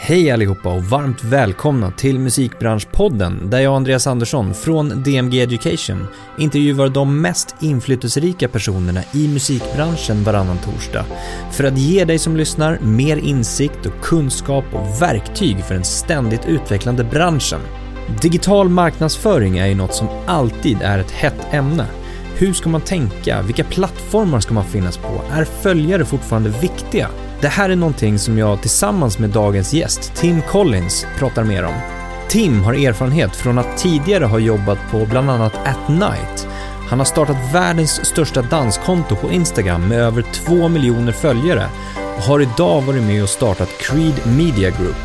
Hej allihopa och varmt välkomna till Musikbranschpodden där jag och Andreas Andersson från DMG Education intervjuar de mest inflytelserika personerna i musikbranschen varannan torsdag för att ge dig som lyssnar mer insikt och kunskap och verktyg för den ständigt utvecklande branschen. Digital marknadsföring är ju något som alltid är ett hett ämne. Hur ska man tänka? Vilka plattformar ska man finnas på? Är följare fortfarande viktiga? Det här är någonting som jag tillsammans med dagens gäst, Tim Collins, pratar mer om. Tim har erfarenhet från att tidigare ha jobbat på bland annat At Night. Han har startat världens största danskonto på Instagram med över 2 miljoner följare och har idag varit med och startat Creed Media Group.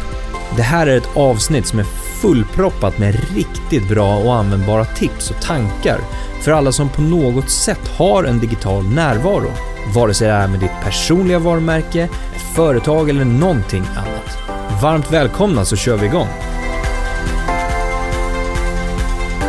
Det här är ett avsnitt som är fullproppat med riktigt bra och användbara tips och tankar för alla som på något sätt har en digital närvaro. Vare sig det är med ditt personliga varumärke, ett företag eller någonting annat. Varmt välkomna så kör vi igång.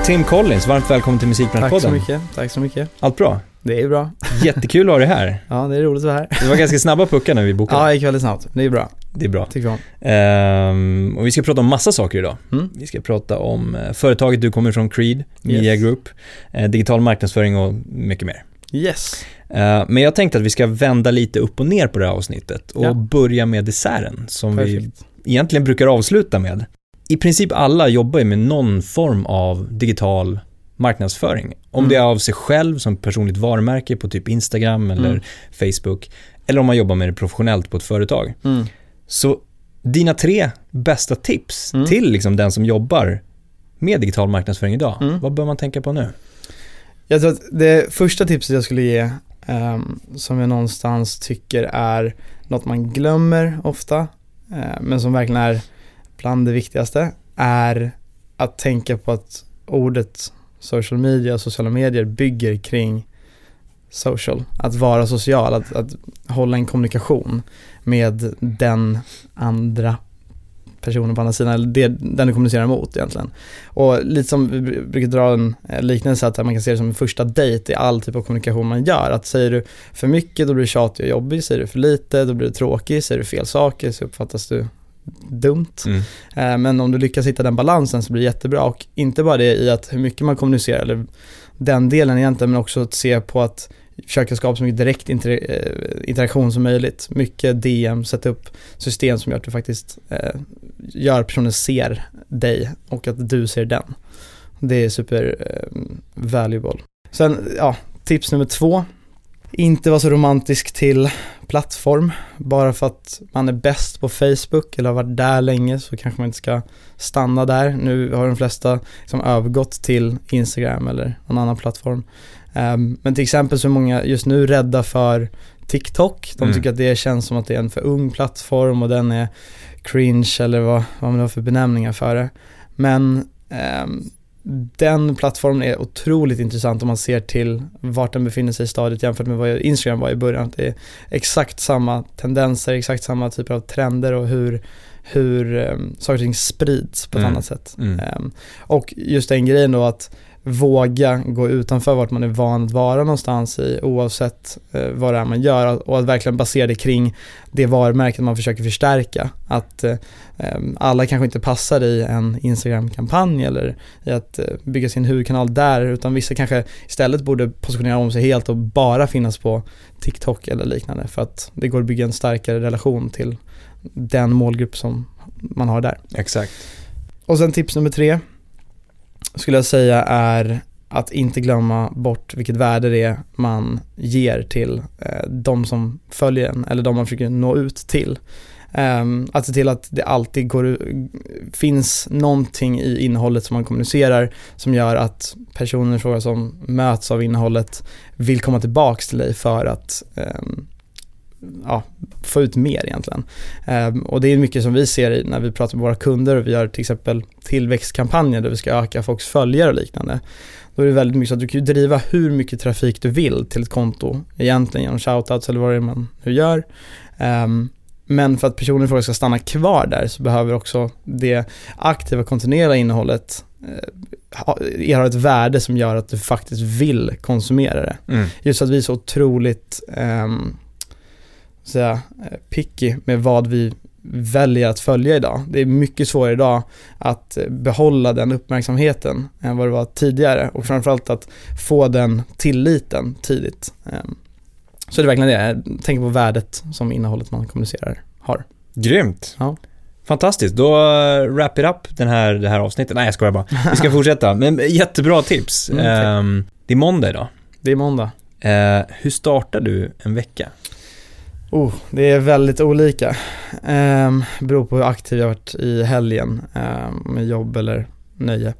Tim Collins, varmt välkommen till Musikbranschpodden. Tack så mycket, tack så mycket. Allt bra? Det är bra. Jättekul att ha dig här. Ja, det är roligt att vara här. Det var ganska snabba puckar när vi bokade. Ja, det gick väldigt snabbt. Det är bra. Det är bra. Tycker om. Ehm, och vi ska prata om massa saker idag. Mm. Vi ska prata om eh, företaget du kommer från, Creed, Media Yes. Group, eh, digital marknadsföring och mycket mer. Yes. Eh, Men jag tänkte att vi ska vända lite upp och ner på det här avsnittet och Ja. börja med desserten som vi Perfekt. egentligen brukar avsluta med. I princip alla jobbar ju med någon form av digital marknadsföring. Om Mm. det är av sig själv som personligt varumärke på typ Instagram eller Mm. Facebook eller om man jobbar med det professionellt på ett företag. Mm. Så dina tre bästa tips Mm. till liksom den som jobbar med digital marknadsföring idag, Mm. vad bör man tänka på nu? Jag tror att det första tipset jag skulle ge, um, som jag någonstans tycker är något man glömmer ofta, uh, men som verkligen är bland det viktigaste, är att tänka på att ordet social media och sociala medier bygger kring social. Att vara social, att, att hålla en kommunikation med den andra personen på andra sidan, eller det, den du kommunicerar mot egentligen. Och lite som vi br- brukar dra en eh, liknelse att man kan se det som en första dejt i all typ av kommunikation man gör. Att säger du för mycket då blir du tjatig och jobbig, säger du för lite då blir du tråkig, säger du fel saker så uppfattas du dumt. Mm. Eh, Men om du lyckas hitta den balansen så blir det jättebra och inte bara det i att hur mycket man kommunicerar eller den delen egentligen men också att se på att försöka skapa så mycket direkt eh, interaktion som möjligt. Mycket DM, sätta upp system som gör att du faktiskt eh, gör att personen ser dig och att du ser den. Det är super eh, valuable. Sen, ja, tips nummer två. Inte vara så romantisk till plattform. Bara för att man är bäst på Facebook eller har varit där länge så kanske man inte ska stanna där. Nu har de flesta liksom övergått till Instagram eller någon annan plattform. Ehm, men till exempel så är många just nu rädda för TikTok. De Mm. tycker att det känns som att det är en för ung plattform och den är cringe eller vad, vad man har för benämningar för det. Men ehm, den plattformen är otroligt intressant om man ser till vart den befinner sig i stadiet jämfört med vad Instagram var i början. Det är exakt samma tendenser, exakt samma typer av trender och hur, hur um, saker och ting sprids på ett Mm. annat sätt. Mm. Ehm, och just den grejen då att våga gå utanför vart man är van att vara någonstans i oavsett eh, vad det är man gör och att verkligen basera det kring det varumärket man försöker förstärka. Att eh, em, alla kanske inte passar i en Instagram-kampanj eller i att eh, bygga sin huvudkanal där utan vissa kanske istället borde positionera om sig helt och bara finnas på TikTok eller liknande för att det går att bygga en starkare relation till den målgrupp som man har där. Exakt. Och sen tips nummer tre skulle jag säga är att inte glömma bort vilket värde det är man ger till eh, de som följer en eller de man försöker nå ut till. Eh, att se till att det alltid går, finns någonting i innehållet som man kommunicerar som gör att personer som möts av innehållet vill komma tillbaks till dig för att eh, ja, få ut mer egentligen. Ehm, och det är mycket som vi ser när vi pratar med våra kunder och vi gör till exempel tillväxtkampanjer där vi ska öka folks följare och liknande. Då är det väldigt mycket så att du kan driva hur mycket trafik du vill till ett konto egentligen genom shoutouts eller vad det är man nu gör. Ehm, men för att personen i fråga ska stanna kvar där så behöver också det aktiva kontinuerliga innehållet eh, ha- ett värde som gör att du faktiskt vill konsumera det. Mm. Just att vi är så otroligt att säga, eh, picky med vad vi väljer att följa idag. Det är mycket svårare idag att behålla den uppmärksamheten än vad det var tidigare och framförallt att få den tilliten tidigt. Ehm, så det är verkligen det, tänker på värdet som innehållet man kommunicerar har. Grymt. Ja. Fantastiskt, då uh, wrap it up den här, det här avsnittet. Nej jag skojar bara. Vi ska fortsätta. Men jättebra tips. Mm. Ehm, det är måndag idag. Det är måndag. Eh, hur startar du en vecka? Oh, det är väldigt olika. Um, beror på hur aktiv jag varit i helgen um, med jobb eller nöje.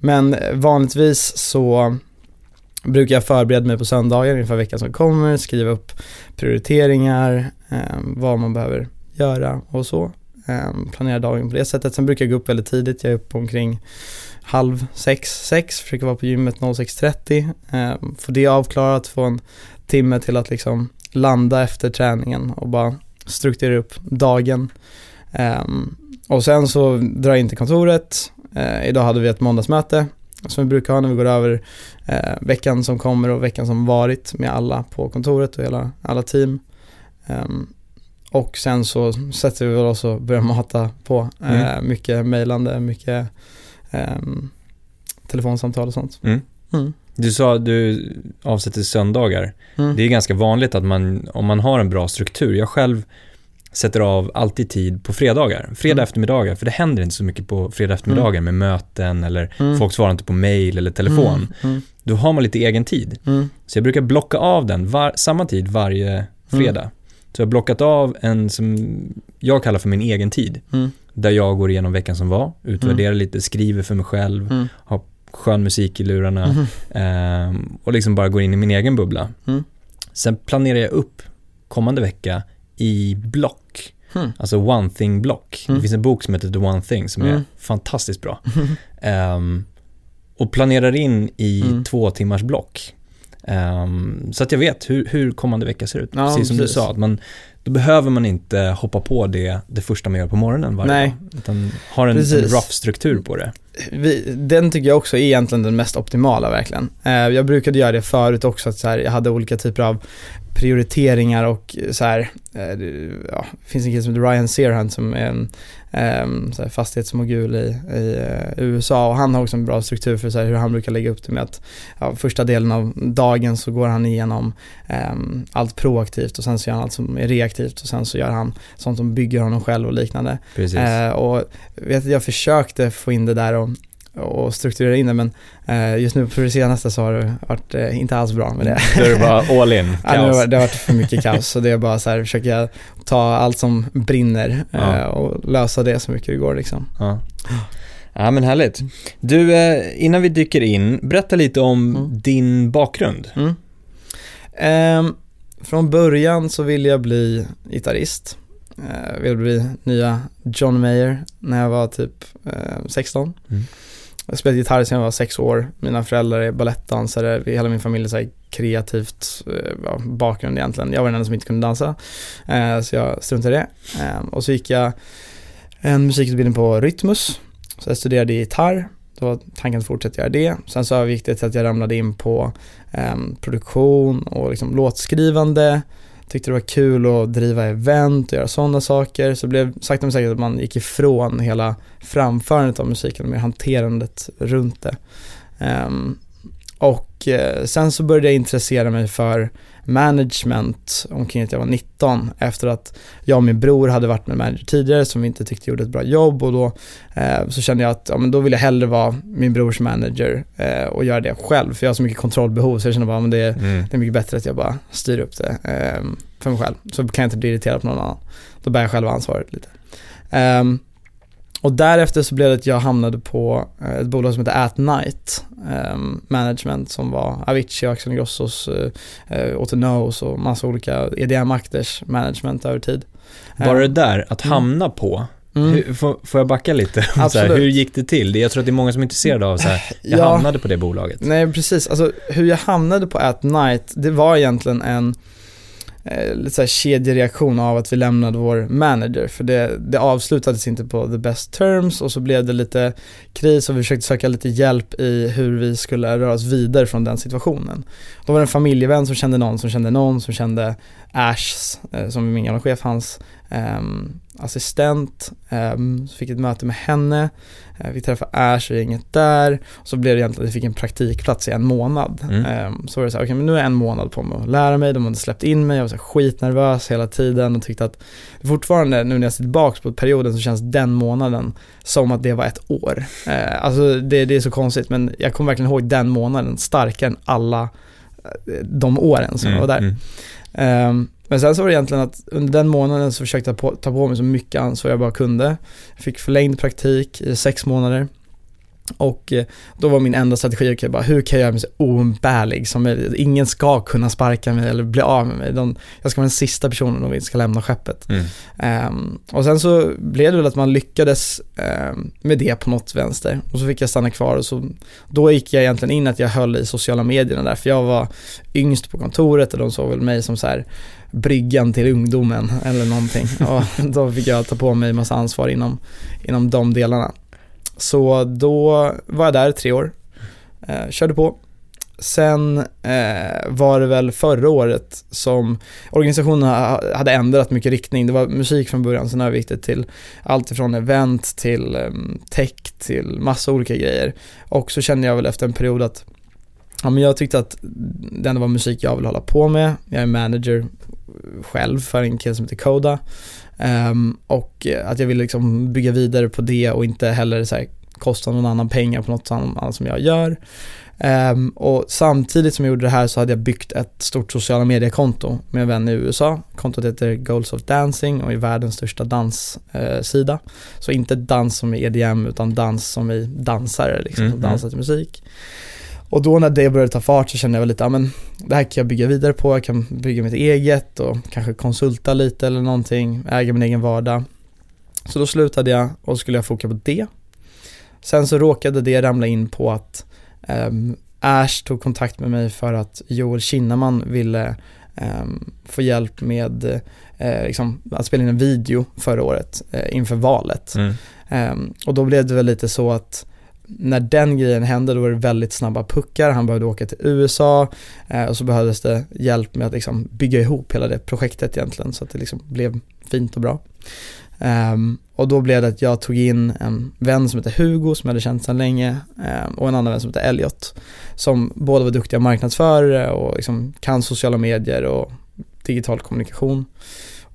Men vanligtvis så brukar jag förbereda mig på söndagar inför veckan som kommer, skriva upp prioriteringar, um, vad man behöver göra och så. Um, planera dagen på det sättet. Sen brukar jag gå upp väldigt tidigt, jag är uppe omkring halv sex, sex, försöker vara på gymmet 06.30. Um, få det avklarat, få en timme till att liksom landa efter träningen och bara strukturera upp dagen. Um, och sen så drar jag in till kontoret. Uh, idag hade vi ett måndagsmöte som vi brukar ha när vi går över uh, veckan som kommer och veckan som varit med alla på kontoret och hela, alla team. Um, och sen så sätter vi oss och börjar mata på. Mm. Uh, mycket mejlande, mycket um, telefonsamtal och sånt. Mm. Mm. Du sa att du avsätter söndagar. Mm. Det är ganska vanligt att man, om man har en bra struktur, jag själv sätter av alltid tid på fredagar, fredag Mm. eftermiddagar, för det händer inte så mycket på fredag eftermiddagar med möten eller Mm. folk svarar inte på mail eller telefon. Mm. Mm. Då har man lite egen tid. Mm. Så jag brukar blocka av den var, samma tid varje fredag. Så jag har blockat av en som jag kallar för min egen tid. Mm. Där jag går igenom veckan som var, utvärderar lite, skriver för mig själv, Mm. Skön musik i lurarna Mhm. ehm, och liksom bara går in i min egen bubbla. Mm. Sen planerar jag upp kommande vecka i block, Mm. alltså one thing block. Mm. Det finns en bok som heter The One Thing som är Mm. fantastiskt bra. Ehm, och planerar in i Mm. två timmars block. Ehm, så att jag vet hur, hur kommande vecka ser ut. Ja, precis som precis. du sa, att man, då behöver man inte hoppa på det, det första man gör på morgonen varje Nej. dag. Utan har en, en rough struktur på det. Vi, den tycker jag också är egentligen den mest optimala verkligen. Eh, jag brukade göra det förut också, att så här, jag hade olika typer av prioriteringar och så här, eh, ja, det finns en kille som heter Ryan Serhant som är en um, så här fastighetsmogul i, i eh, USA och han har också en bra struktur för så här, hur han brukar lägga upp det med att ja, första delen av dagen så går han igenom ehm, allt proaktivt och sen så gör han allt som är reaktivt och sen så gör han sånt som bygger honom själv och liknande. Precis. Eh, och vet, jag försökte få in det där och, och strukturera in det men eh, just nu på det senaste så har det varit eh, inte alls bra med det. Då är det bara all in, Ja, kaos. det har varit för mycket kaos så det är bara så här, försöka ta allt som brinner eh, Ja. och lösa det så mycket det går liksom. Ja. ja, men härligt. Du, eh, innan vi dyker in, berätta lite om Mm. din bakgrund. Mm. Ehm, från början så ville jag bli gitarrist. Uh, ville bli nya John Mayer när jag var typ eh, 16. Mm. Jag spelade gitarr sedan jag var sex år. Mina föräldrar är balettdansare. Hela min familj är så här kreativt eh, ja, bakgrund egentligen. Jag var den enda som inte kunde dansa. Eh, så jag struntade i det. Eh, och så gick jag en musikutbildning på Rytmus. Så jag studerade gitarr. Då var tanken att fortsätta göra det. Sen så övergick det till att jag ramlade in på eh, produktion och liksom låtskrivande. Tyckte det var kul att driva event och göra sådana saker. Så det blev sakta men säkert att man gick ifrån hela framförandet av musiken och mer hanterandet runt det. Um, och eh, sen så började jag intressera mig för management omkring att jag var 19 efter att jag och min bror hade varit med manager tidigare som vi inte tyckte gjorde ett bra jobb och då eh, så kände jag att ja, men då vill jag hellre vara min brors manager eh, och göra det själv för jag har så mycket kontrollbehov så jag kände bara men det, är- Mm. det är mycket bättre att jag bara styr upp det eh, för mig själv. Så kan jag inte bli irriterad på någon annan. Då bär jag själv ansvaret lite. Ehm, och därefter så blev det att jag hamnade på eh, ett bolag som heter At Night ehm, Management som var Avicii, Axel Ingrossos, uh, Autonos och massa olika EDM-akters management över tid. Bara det Ehm, där, att Mm. hamna på, mm. hur, får, får jag backa lite? här, hur gick det till? Det- Jag tror att det är många som är intresserade av så här, jag Ja. hamnade på det bolaget. Nej, precis. Alltså hur jag hamnade på At Night, det var egentligen en eh, lite så här kedjereaktion av att vi lämnade vår manager. För det, det avslutades inte på the best terms och så blev det lite kris och vi försökte söka lite hjälp i hur vi skulle röra oss vidare från den situationen. Då var det en familjevän som kände någon som kände någon som kände Ash, eh, som är min gamla chef, hans um, assistent, um, så fick ett möte med henne, uh, vi träffade Ash och gänget där, så blev det egentligen att jag fick en praktikplats i en månad. Mm. Um, så var det så här, okej okay, men nu är jag en månad på mig att lära mig, de hade släppt in mig, jag var så här skitnervös hela tiden och tyckte att fortfarande nu när jag ser tillbaka på perioden så känns den månaden som att det var ett år. Uh, alltså det, det är så konstigt men jag kommer verkligen ihåg den månaden starkare än alla eh, de åren som mm, jag var där. Mm. Men sen så var det egentligen att under den månaden så försökte jag på, ta på mig så mycket ansvar jag bara kunde. Jag fick förlängd praktik i sex månader. Och eh, då var min enda strategi, okay, bara, hur kan jag göra mig så oumbärlig som möjligt? Ingen ska kunna sparka mig eller bli av med mig. De, jag ska vara den sista personen om vi ska lämna skeppet. Mm. Um, och sen så blev det väl att man lyckades um, med det på något vänster. Och så fick jag stanna kvar och så, då gick jag egentligen in att jag höll i sociala medierna där, för jag var yngst på kontoret och de såg väl mig som så här bryggan till ungdomen eller någonting. Och då fick jag ta på mig massa ansvar inom, inom de delarna. Så då var jag där tre år, eh, körde på. Sen eh, var det väl förra året som organisationen hade ändrat mycket riktning. Det var musik från början, sen övergick det till allt ifrån event till eh, tech till massa olika grejer. Och så kände jag väl efter en period att ja, men jag tyckte att det ändå var musik jag vill hålla på med. Jag är manager själv för en kille som heter Koda. Um, och att jag vill liksom bygga vidare på det och inte heller så här, kosta någon annan pengar på något annat som jag gör. Um, och samtidigt som jag gjorde det här så hade jag byggt ett stort sociala mediekonto med en vän i USA. Kontot heter Goals of Dancing och är världens största danssida. Uh, så inte dans som i EDM utan dans som i dansare, liksom, mm, som dansar till musik. Och då när det började ta fart så kände jag väl lite, ja men det här kan jag bygga vidare på, jag kan bygga mitt eget och kanske konsulta lite eller någonting, äga min egen vardag. Så då slutade jag och skulle jag foka på det. Sen så råkade det ramla in på att um, Ash tog kontakt med mig för att Joel Kinnaman ville um, få hjälp med uh, liksom, att spela in en video förra året uh, inför valet. Mm. Um, och då blev det väl lite så att när den grejen hände då var det väldigt snabba puckar, han behövde åka till USA eh, och så behövdes det hjälp med att liksom bygga ihop hela det projektet egentligen så att det liksom blev fint och bra. Um, och då blev det att jag tog in en vän som heter Hugo som jag hade känt sedan länge um, och en annan vän som heter Elliot som båda var duktiga marknadsförare och liksom kan sociala medier och digital kommunikation.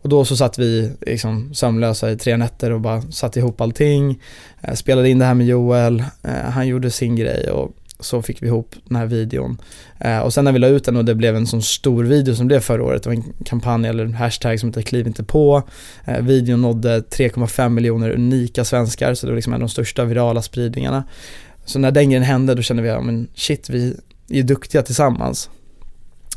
Och då så satt vi liksom sömnlösa i tre nätter och bara satte ihop allting. Eh, spelade in det här med Joel, eh, han gjorde sin grej och så fick vi ihop den här videon. Eh, och sen när vi la ut den och det blev en sån stor video som det blev förra året, det var en kampanj eller en hashtag som heter kliv inte på. Eh, videon nådde 3,5 miljoner unika svenskar så det var liksom en av de största virala spridningarna. Så när den grejen hände då kände vi, ja men shit vi är duktiga tillsammans.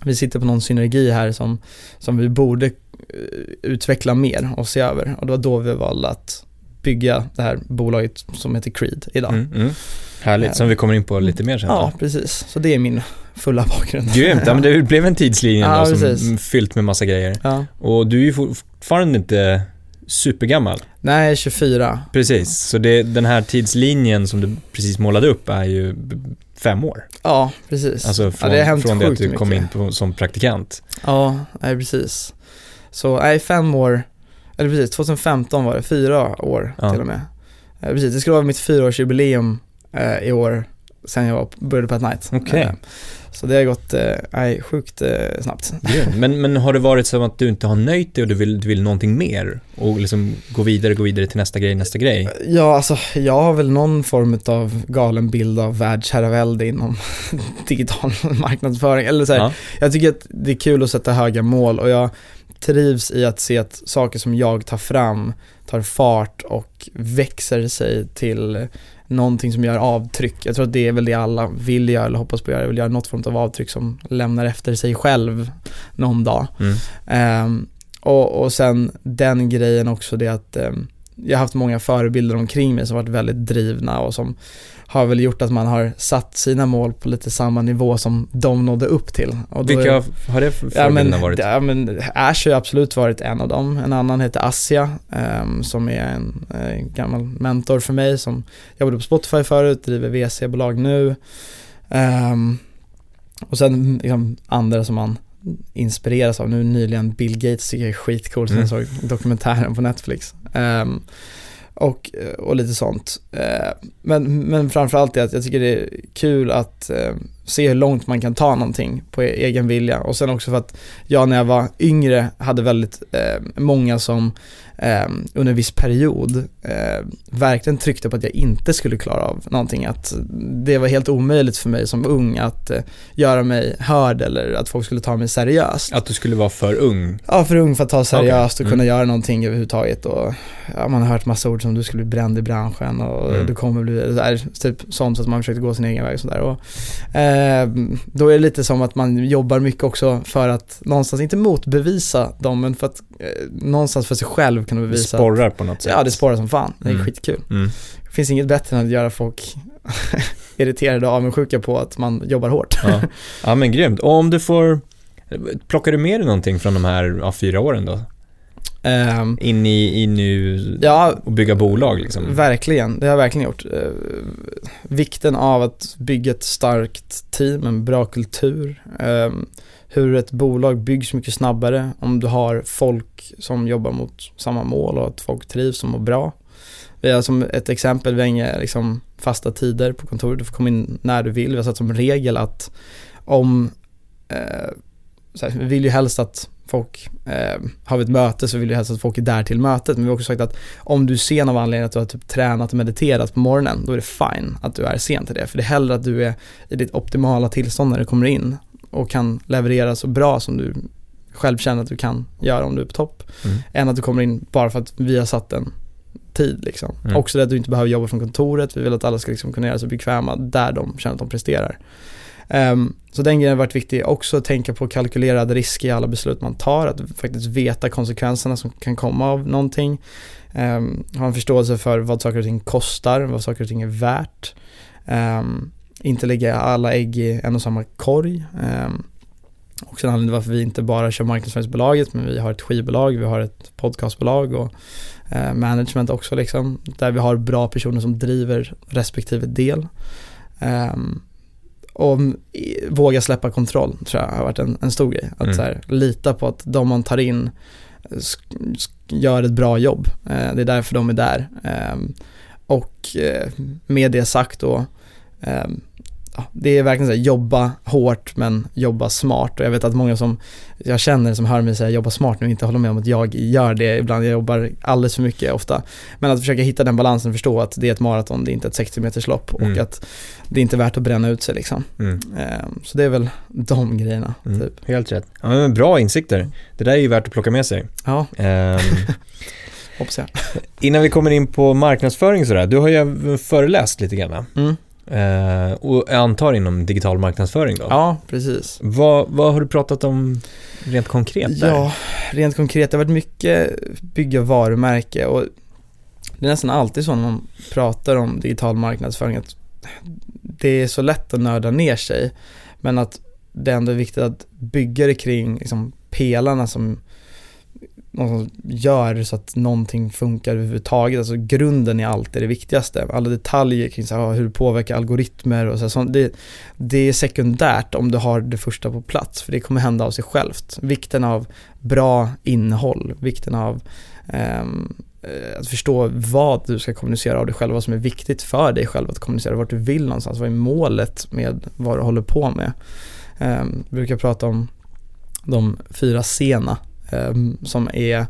Vi sitter på någon synergi här som, som vi borde Eh, utveckla mer och se över. Och det var då vi valde att bygga det här bolaget som heter Creed idag. Mm, mm. Härligt, som vi kommer in på lite mer sen. Ja, precis. Så det är min fulla bakgrund. Grymt, ja, men det blev en tidslinje ja, då, som fyllt med massa grejer. Ja. Och du är ju fortfarande inte supergammal. Nej, 24. Precis, så det, den här tidslinjen som du precis målade upp är ju fem år. Ja, precis. Alltså från, ja, det, från det att du kom mycket. in på, som praktikant. Ja, nej precis. Så nej, fem år, eller precis, 2015 var det, fyra år ja. till och med. Eh, precis, det skulle vara mitt fyraårsjubileum eh, i år, sen jag började på ett night. Okay. Så det har gått, eh, sjukt eh, snabbt. Men, men har det varit så att du inte har nöjt dig och du vill, du vill någonting mer? Och liksom gå vidare, gå vidare till nästa grej, nästa grej? Ja, alltså jag har väl någon form av galen bild av världsherravälde inom digital marknadsföring. Eller så här, ja. jag tycker att det är kul att sätta höga mål och jag trivs i att se att saker som jag tar fram tar fart och växer sig till någonting som gör avtryck. Jag tror att det är väl det alla vill göra eller hoppas på att göra, vill göra något form av avtryck som lämnar efter sig själv någon dag. Mm. Um, och, och sen den grejen också det att um, jag har haft många förebilder omkring mig som varit väldigt drivna och som har väl gjort att man har satt sina mål på lite samma nivå som de nådde upp till. Och Vilka är, har det för förebilderna ja, varit? Ja, men Ash har absolut varit en av dem. En annan heter Assia um, som är en, en, gammal mentor för mig som jobbade på Spotify förut, driver VC-bolag nu. Um, och sen liksom andra som man inspireras av. Nu nyligen Bill Gates tycker jag är skitcool, sen Mm. såg dokumentären på Netflix. Ehm, och, och lite sånt. Ehm, men, men framförallt är att jag tycker det är kul att ehm, se hur långt man kan ta någonting på e-, egen vilja. Och sen också för att jag när jag var yngre hade väldigt många som eh, under en viss period eh, verkligen tryckte på att jag inte skulle klara av någonting. Att det var helt omöjligt för mig som ung att eh, göra mig hörd eller att folk skulle ta mig seriöst. Att du skulle vara för ung. Ja, för ung för att ta seriöst Okej. och kunna Mm. göra någonting överhuvudtaget. Och, ja, man har hört massa ord som du skulle bli bränd i branschen och Mm. du kommer bli, här, typ sånt så att man försökte gå sin egen väg och sådär. Och, eh, då är det lite som att man jobbar mycket också för att någonstans, inte motbevisa dem, men för att eh, någonstans för sig själv kunna Det bevisa. sporrar på något sätt. Ja, det sporrar som fan. Det är Mm. skitkul. Mm. Det finns inget bättre än att göra folk irriterade och avundsjuka på att man jobbar hårt. Ja. ja, men grymt. Och om du får, plockar du med dig någonting från de här ja, fyra åren då? Ehm, In i, i nu ja, och bygga bolag liksom? Verkligen, det har jag verkligen gjort. Eh, vikten av att bygga ett starkt team, en bra kultur. Eh, hur ett bolag byggs mycket snabbare om du har folk som jobbar mot samma mål och att folk trivs och mår bra. Vi har som ett exempel, vi har inga liksom, fasta tider på kontoret, du får komma in när du vill. Vi har satt som regel att om, eh, så här, vi vill ju helst att folk, eh, har vi ett möte så vill vi helst att folk är där till mötet. Men vi har också sagt att om du är sen av anledning att du har typ tränat och mediterat på morgonen, då är det fine att du är sen till det. För det är hellre att du är i ditt optimala tillstånd när du kommer in och kan leverera så bra som du själv känner att du kan göra om du är på topp. Mm. Än att du kommer in bara för att vi har satt en tid liksom. Mm. Också det att du inte behöver jobba från kontoret, vi vill att alla ska liksom kunna göra sig bekväma där de känner att de presterar. Ehm, så den grejen har varit viktig. Också att tänka på kalkylerade risker i alla beslut man tar, att faktiskt veta konsekvenserna som kan komma av någonting. Um, ha en förståelse för vad saker och ting kostar, vad saker och ting är värt. Ehm, inte lägga alla ägg i en och samma korg. Um, också en anledning varför vi inte bara kör marknadsföringsbolaget, men vi har ett skivbolag, vi har ett podcastbolag och eh, management också liksom. Där vi har bra personer som driver respektive del. Ehm, och våga släppa kontroll tror jag har varit en, en stor grej. Att Mm. så här, lita på att de man tar in eh, gör ett bra jobb. Eh, det är därför de är där. Ehm, och eh, med det sagt då, ehm, det är verkligen så här, jobba hårt men jobba smart. Och jag vet att många som jag känner som hör mig säga jobba smart nu inte håller med om att jag gör det ibland. Jag jobbar alldeles för mycket ofta. Men att försöka hitta den balansen och förstå att det är ett maraton, det är inte ett 60 meters lopp Mm. och att det är inte värt att bränna ut sig liksom. Mm. Ehm, Så det är väl de grejerna, Mm. typ. Helt rätt. Ja, men bra insikter. Det där är ju värt att plocka med sig. Ja, Ehm, hoppas jag. innan vi kommer in på marknadsföring sådär, du har ju föreläst lite grann. Mm. Eh, och jag antar inom digital marknadsföring då? Ja, precis. Vad, vad har du pratat om rent konkret där? Ja, rent konkret, det har varit mycket bygga varumärke och det är nästan alltid så när man pratar om digital marknadsföring att det är så lätt att nörda ner sig men att det ändå är viktigt att bygga det kring liksom, pelarna som någon som gör så att någonting funkar överhuvudtaget. Alltså grunden är det viktigaste. Alla detaljer kring så här, hur det påverkar algoritmer och så, här, så det, det är sekundärt om du har det första på plats för det kommer hända av sig självt. Vikten av bra innehåll, vikten av ehm, eh, att förstå vad du ska kommunicera av dig själv, vad som är viktigt för dig själv att kommunicera, vart du vill någonstans, vad är målet med vad du håller på med. Um, brukar prata om de fyra sena Ehm, som är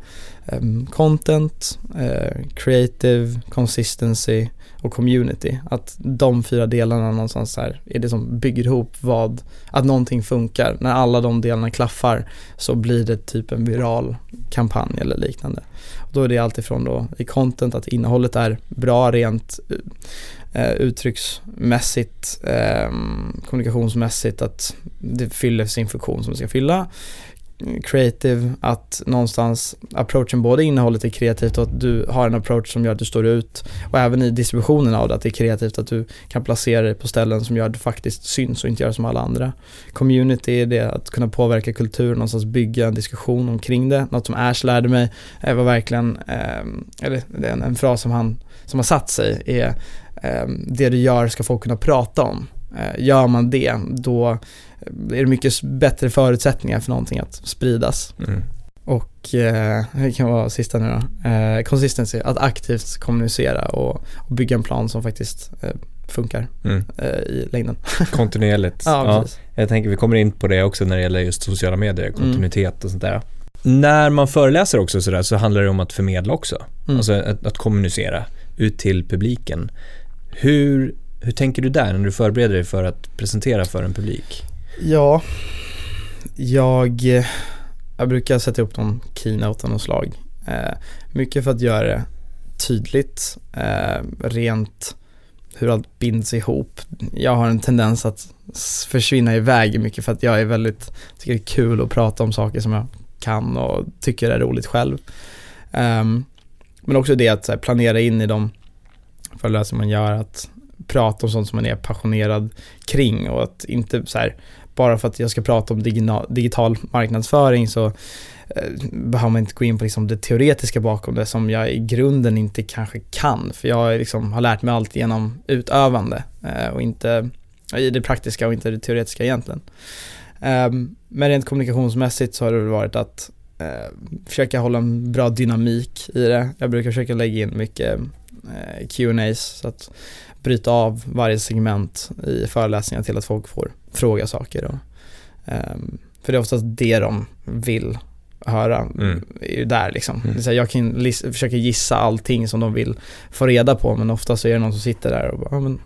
ehm, content, eh, creative, consistency och community. Att de fyra delarna någonstans här är det som bygger ihop vad, att någonting funkar. När alla de delarna klaffar så blir det typ en viral kampanj eller liknande. Och då är det alltifrån då i content att innehållet är bra rent eh, eh uttrycksmässigt, eh, kommunikationsmässigt, att det fyller sin funktion som det ska fylla. Creative, att någonstans approachen både innehållet är kreativt och att du har en approach som gör att du står ut och även i distributionen av det att det är kreativt att du kan placera dig på ställen som gör att du faktiskt syns och inte gör som alla andra. Community är det att kunna påverka kultur, någonstans bygga en diskussion omkring det. Något som Ash lärde mig eh, var verkligen, eh, eller en, en fras som han som har satt sig är eh, det du gör ska folk kunna prata om. Eh, gör man det, då är det mycket bättre förutsättningar för någonting att spridas. Mm. Och eh, det kan vara sista nu då. Eh, consistency, att aktivt kommunicera och, och bygga en plan som faktiskt eh, funkar Mm. eh, i längden. Kontinuerligt. Ja, precis. Jag tänker vi kommer in på det också när det gäller just sociala medier, kontinuitet och sånt där. När man föreläser också sådär så handlar det om att förmedla också. Mm. Alltså att, att kommunicera ut till publiken. Hur, hur tänker du där när du förbereder dig för att presentera för en publik? Ja, jag, eh, jag brukar sätta upp någon keynote av något slag. Eh, mycket för att göra det tydligt, eh, rent hur allt binds ihop. Jag har en tendens att försvinna iväg mycket för att jag är väldigt, tycker det är kul att prata om saker som jag kan och tycker är roligt själv. Ehm, men också det att så här, planera in i de föreläsningar man gör, att prata om sånt som man är passionerad kring och att inte så här, bara för att jag ska prata om digital marknadsföring så eh, behöver man inte gå in på liksom det teoretiska bakom det som jag i grunden inte kanske kan. För jag liksom har lärt mig allt genom utövande eh, och inte i det praktiska och inte det teoretiska egentligen. Ehm, men rent kommunikationsmässigt så har det väl varit att eh, försöka hålla en bra dynamik i det. Jag brukar försöka lägga in mycket Q&As så att bryta av varje segment i föreläsningar till att folk får fråga saker. Och, ehm, för det är oftast det de vill höra, Mm. är ju där liksom. Mm. Här, jag kan försöka gissa allting som de vill få reda på men ofta så är det någon som sitter där och bara, ja, men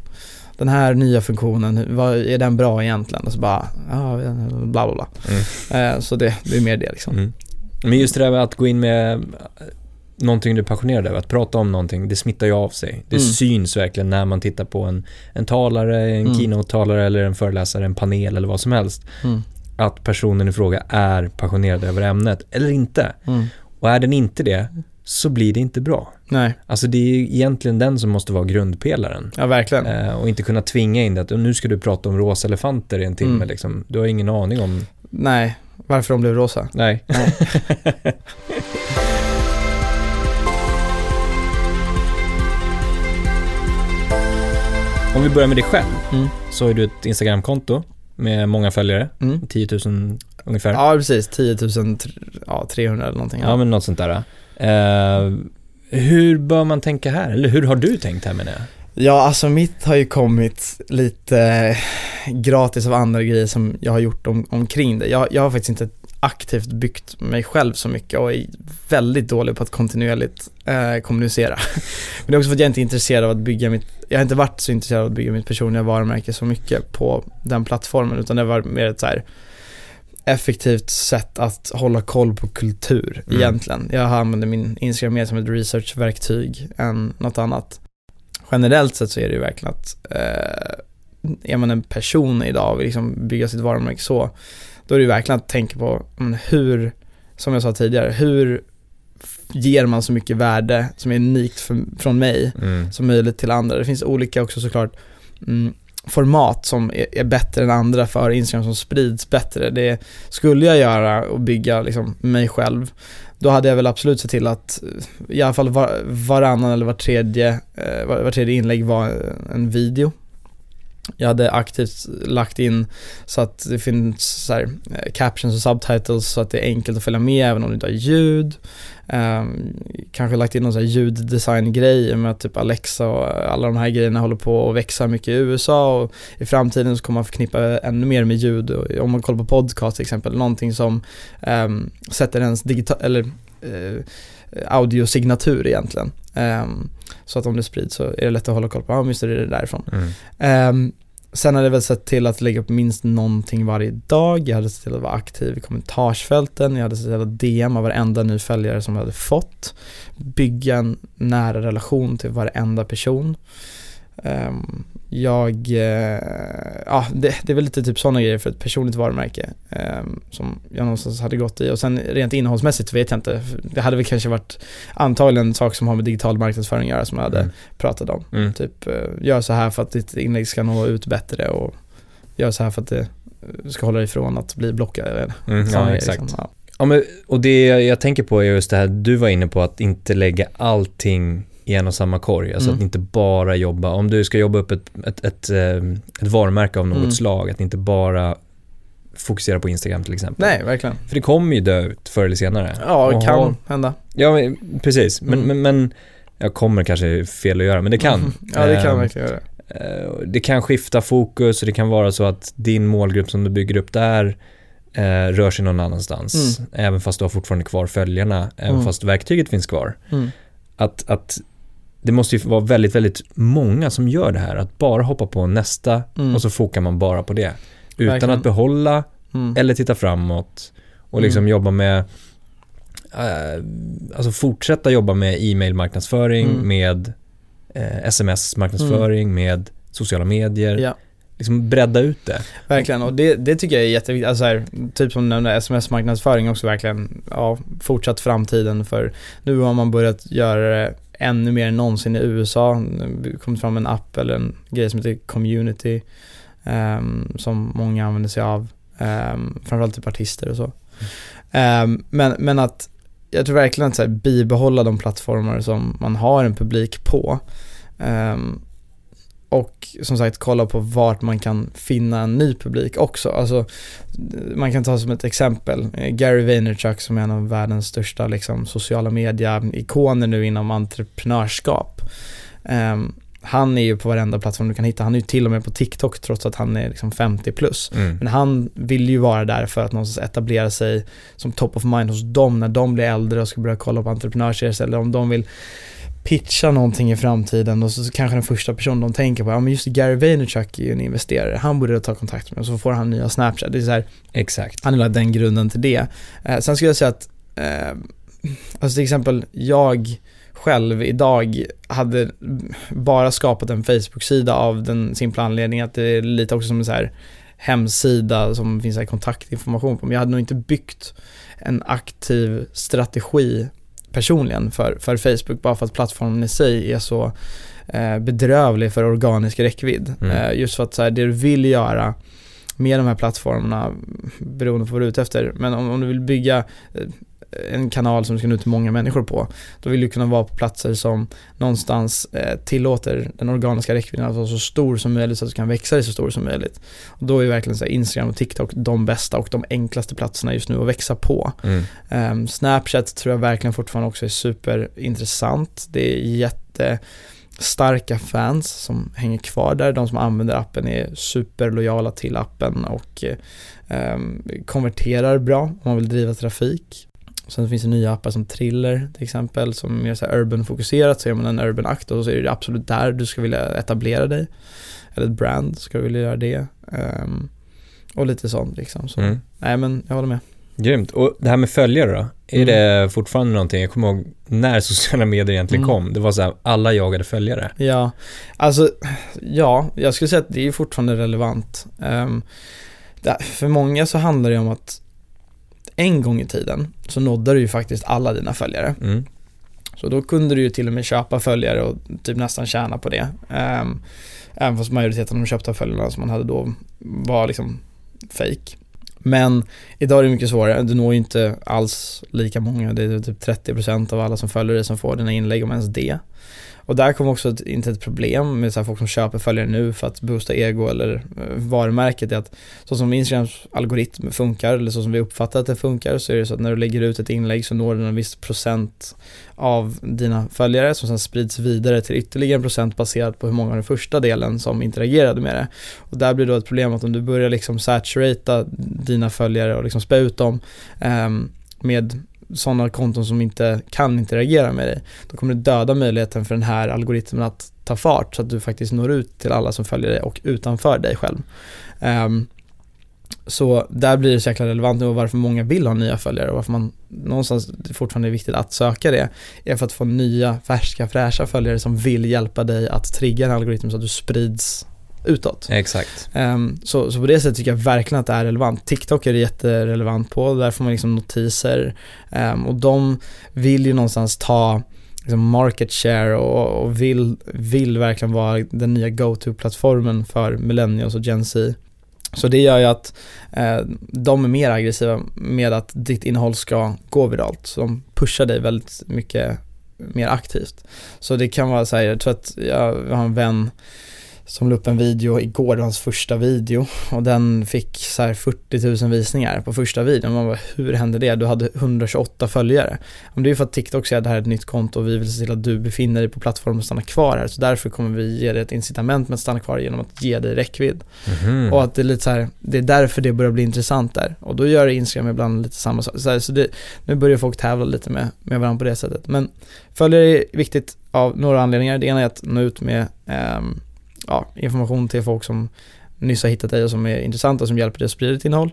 den här nya funktionen, vad är den bra egentligen? Och så bara, ja, bla bla bla. Mm. Eh, så det, det är mer det liksom. Mm. Men just det där med att gå in med någonting du är passionerad över, att prata om någonting, det smittar ju av sig. Det Mm. syns verkligen när man tittar på en, en talare, en Mm. keynote-talare eller en föreläsare, en panel eller vad som helst. Mm. Att personen i fråga är passionerad över ämnet eller inte. Mm. Och är den inte det så blir det inte bra. Nej, Alltså det är ju egentligen den som måste vara grundpelaren. ja verkligen. Eh, och inte kunna tvinga in det att nu ska du prata om rosa elefanter i en timme Mm. liksom. Du har ingen aning om, Nej, varför de blev rosa. nej. Nej. Om vi börjar med dig själv, Mm. så har du ett Instagramkonto med många följare, Mm. 10 000 ungefär. Ja, precis. 10 000, ja, 300 eller någonting. Ja, men något sånt där. Eh, hur bör man tänka här? Eller hur har du tänkt här menar jag? Ja, alltså mitt har ju kommit lite gratis av andra grejer som jag har gjort om, omkring det. Jag, jag har faktiskt inte aktivt byggt mig själv så mycket och är väldigt dålig på att kontinuerligt eh, kommunicera. Men det är också för att jag inte är intresserad av att bygga mitt, jag har inte varit så intresserad av att bygga mitt personliga varumärke så mycket på den plattformen utan det var mer ett så här effektivt sätt att hålla koll på kultur Mm. egentligen. Jag använder min Instagram mer som ett researchverktyg än något annat generellt sett så är det ju verkligen att eh, är man en person idag och vill liksom bygga sitt varumärke så, då är det ju verkligen att tänka på men, hur, som jag sa tidigare, hur ger man så mycket värde som är unikt för, från mig Mm. som möjligt till andra. Det finns olika också såklart mm, format som är, är bättre än andra för Instagram som sprids bättre. Det skulle jag göra och bygga liksom mig själv då hade jag väl absolut sett till att i alla fall var, varannan eller var tredje, eh, var, var tredje inlägg var en video. Jag hade aktivt lagt in så att det finns så här, eh, captions och subtitles så att det är enkelt att följa med även om du inte har ljud. Um, kanske lagt in någon så här ljuddesign-grej med att typ Alexa och alla de här grejerna håller på att växa mycket i USA och i framtiden så kommer man förknippa ännu mer med ljud. Och om man kollar på podcast till exempel, någonting som um, sätter ens digital, eller uh, audiosignatur egentligen. Um, så att om det sprids så är det lätt att hålla koll på, ja men just det, det är därifrån. Mm. Ehm, sen hade jag väl sett till att lägga upp minst någonting varje dag. Jag hade sett till att vara aktiv i kommentarsfälten. Jag hade sett till att DM av varenda ny följare som jag hade fått. Bygga en nära relation till varenda person. Ehm, jag, eh, ja det, det är väl lite typ sådana grejer för ett personligt varumärke ehm, som jag någonstans hade gått i och sen rent innehållsmässigt vet jag inte. Det hade väl kanske varit antagligen en sak som har med digital marknadsföring att göra som jag hade Mm. pratat om. Mm. Typ, eh, gör så här för att ditt inlägg ska nå ut bättre och gör så här för att det ska hålla dig ifrån att bli blockad. Mm, ja, exakt. liksom. Ja. Ja, men, och det jag tänker på är just det här du var inne på att inte lägga allting i en och samma korg. Alltså Mm. att inte bara jobba, om du ska jobba upp ett, ett, ett, eh, ett varumärke av något Mm. slag, att inte bara fokusera på Instagram till exempel. Nej, verkligen. För det kommer ju dö ut förr eller senare. Ja, det kan ha- hända. Ja, men, precis. Men, Mm. men, men jag kommer kanske fel att göra, men det kan. Ja, det kan Ehm, verkligen göra. Eh, Det kan skifta fokus och det kan vara så att din målgrupp som du bygger upp där eh, rör sig någon annanstans. Även fast du har fortfarande kvar följarna, även Mm. fast verktyget finns kvar. Mm. Att, att det måste ju vara väldigt, väldigt många som gör det här. Att bara hoppa på nästa Mm. och så fokar man bara på det. Utan Verkligen. att behålla Mm. eller titta framåt och liksom Mm. jobba med eh, alltså fortsätta jobba med e-mail-marknadsföring, Mm. med eh, sms-marknadsföring, med sociala medier. Ja. Liksom bredda ut det. Verkligen, och det, det tycker jag är jätteviktigt. Alltså här, typ som du nämnde, sms-marknadsföring också verkligen, ja, fortsatt framtiden för nu har man börjat göra det ännu mer än någonsin i USA. Det kommit fram en app eller en grej som heter Community um, som många använder sig av, um, framförallt typ artister och så. Um, men, men att jag tror verkligen att så här, bibehålla de plattformar som man har en publik på. Um, och som sagt kolla på vart man kan finna en ny publik också. Alltså, man kan ta som ett exempel eh, Gary Vaynerchuk som är en av världens största liksom, sociala media-ikoner nu inom entreprenörskap. Ehm, han är ju på varenda plattform du kan hitta. Han är ju till och med på TikTok trots att han är liksom 50 plus. Mm. Men han vill ju vara där för att någonstans etablera sig som top of mind hos dem när de blir äldre och ska börja kolla på entreprenörserier eller om de vill pitcha någonting i framtiden och så kanske den första personen de tänker på, ja men just Gary Vaynerchuk är ju en investerare, han borde ta kontakt med och så får han nya Snapchat. Det är så här, Exakt. han lagt den grunden till det. Eh, sen skulle jag säga att, eh, alltså till exempel jag själv idag hade bara skapat en Facebook-sida av den simpla anledningen att det är lite också som en så här hemsida som finns här kontaktinformation på. Men jag hade nog inte byggt en aktiv strategi personligen för, för Facebook bara för att plattformen i sig är så eh, bedrövlig för organisk räckvidd. Mm. Eh, just för att så här, det du vill göra med de här plattformarna beroende på vad du är ute efter. Men om, om du vill bygga eh, en kanal som ska nå ut till många människor på, då vill du kunna vara på platser som någonstans eh, tillåter den organiska räckvidden att vara så stor som möjligt så att du kan växa dig så stor som möjligt. Och då är verkligen så Instagram och TikTok de bästa och de enklaste platserna just nu att växa på. Mm. Ehm, Snapchat tror jag verkligen fortfarande också är superintressant. Det är jättestarka fans som hänger kvar där. De som använder appen är superlojala till appen och eh, konverterar bra om man vill driva trafik. Sen finns det nya appar som Triller till exempel som är så urban-fokuserat. Så är man en urban akt och så är det absolut där du ska vilja etablera dig. Eller ett brand ska du vilja göra det. Ehm, och lite sånt liksom. Så, Mm. Nej men jag håller med. Grymt. Och det här med följare då? Är Mm. det fortfarande någonting, jag kommer ihåg när sociala medier egentligen Mm. kom, det var så här, alla jagade följare. Ja, alltså ja, jag skulle säga att det är fortfarande relevant. Um, för många så handlar det om att en gång i tiden så nådde du ju faktiskt alla dina följare. Mm. Så då kunde du ju till och med köpa följare och typ nästan tjäna på det. Um, även fast majoriteten av de köpta följarna som man hade då var liksom fake. Men idag är det mycket svårare, du når ju inte alls lika många, det är typ 30% av alla som följer dig som får dina inlägg om ens det. Och där kommer också ett, inte ett problem med så här folk som köper följare nu för att boosta ego eller eh, varumärket är att så som Instagrams algoritm funkar eller så som vi uppfattar att det funkar så är det så att när du lägger ut ett inlägg så når du en viss procent av dina följare som sen sprids vidare till ytterligare en procent baserat på hur många av den första delen som interagerade med det. Och där blir då ett problem att om du börjar liksom saturata dina följare och liksom spä ut dem eh, med sådana konton som inte kan interagera med dig, då kommer du döda möjligheten för den här algoritmen att ta fart så att du faktiskt når ut till alla som följer dig och utanför dig själv. Um, så där blir det så jäkla relevant nu och varför många vill ha nya följare och varför man någonstans fortfarande är viktigt att söka det är för att få nya färska fräscha följare som vill hjälpa dig att trigga en algoritm så att du sprids utåt. Exakt. Ehm, så, så på det sättet tycker jag verkligen att det är relevant. TikTok är det jätterelevant på, där får man liksom notiser Ehm, och de vill ju någonstans ta liksom market share och, och vill, vill verkligen vara den nya go-to-plattformen för millennials och Gen Z. Så det gör ju att eh, de är mer aggressiva med att ditt innehåll ska gå viralt. Så de pushar dig väldigt mycket mer aktivt. Så det kan vara så här, jag tror att jag har en vän som la upp en video igår, det var hans första video och den fick så här 40 000 visningar på första videon. Man bara, hur hände det? Du hade 128 följare. Men det är ju för att TikTok säger att det här är ett nytt konto och vi vill se till att du befinner dig på plattformen och stannar kvar här. Så därför kommer vi ge dig ett incitament med att stanna kvar genom att ge dig räckvidd. Mhm. Och att det är lite så här, det är därför det börjar bli intressant där. Och då gör Instagram ibland lite samma sak. Så, här, så det, nu börjar folk tävla lite med, med varandra på det sättet. Men följare är viktigt av några anledningar. Det ena är att nå ut med ehm, ja, information till folk som nyss har hittat dig och som är intressanta och som hjälper dig att sprida ditt innehåll.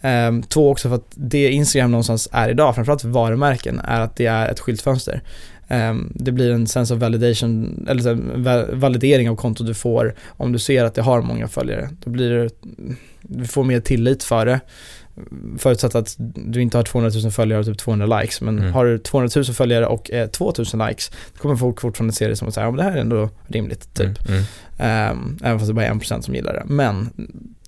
Ehm, två också för att det Instagram någonstans är idag, framförallt för varumärken, är att det är ett skyltfönster. Ehm, det blir en sense of validation, eller så här, validering av kontot du får om du ser att det har många följare. Då blir det, du får mer tillit för det. Förutsatt att du inte har 200 000 följare och typ 200 likes. Men Mm. har du 200 000 följare och eh, 2000 likes, då kommer folk fortfarande se det som att säga, ja men det här är ändå rimligt, typ. Mm. Ehm, även fast det bara är 1% som gillar det. Men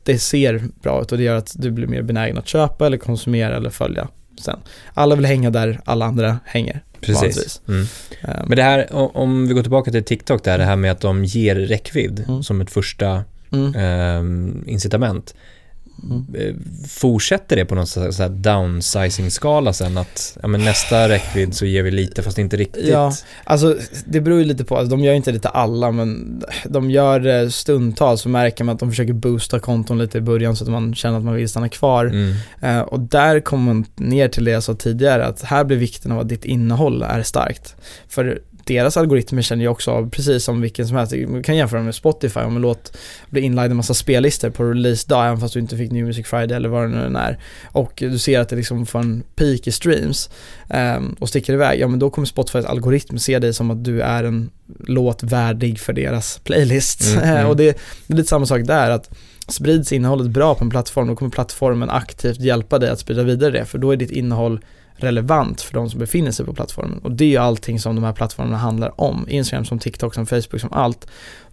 det ser bra ut och det gör att du blir mer benägen att köpa eller konsumera eller följa sen. Alla vill hänga där alla andra hänger. Precis. Mm. Ehm, Men det här, om vi går tillbaka till TikTok där, det här med att de ger räckvidd Mm. som ett första ehm, incitament. Mm. Eh, Fortsätter det på någon så så här downsizing-skala sen att ja, men nästa räckvidd så ger vi lite fast inte riktigt? Ja. Alltså det beror ju lite på, alltså, de gör inte det till alla men de gör det stundtals så märker man att de försöker boosta konton lite i början så att man känner att man vill stanna kvar. Mm. Eh, och där kommer man ner till det jag sa tidigare, att här blir vikten av att ditt innehåll är starkt. För deras algoritmer känner ju också av, precis som vilken som helst, man kan jämföra med Spotify, om en låt blir inlagd en massa spellistor på release-dag, även fast du inte fick New Music Friday eller vad det nu än är. Och du ser att det liksom får en peak i streams ehm, och sticker iväg, ja men då kommer Spotifys algoritm se dig som att du är en låt värdig för deras playlist. Mm, mm. och det, det är lite samma sak där, att sprids innehållet bra på en plattform, då kommer plattformen aktivt hjälpa dig att sprida vidare det, för då är ditt innehåll relevant för de som befinner sig på plattformen. Och det är ju allting som de här plattformarna handlar om. Instagram som TikTok, som Facebook, som allt.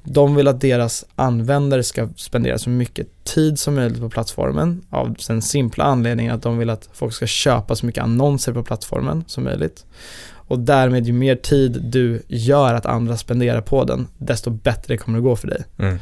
De vill att deras användare ska spendera så mycket tid som möjligt på plattformen av den simpla anledningen att de vill att folk ska köpa så mycket annonser på plattformen som möjligt. Och därmed ju mer tid du gör att andra spenderar på den, desto bättre kommer det gå för dig. Mm.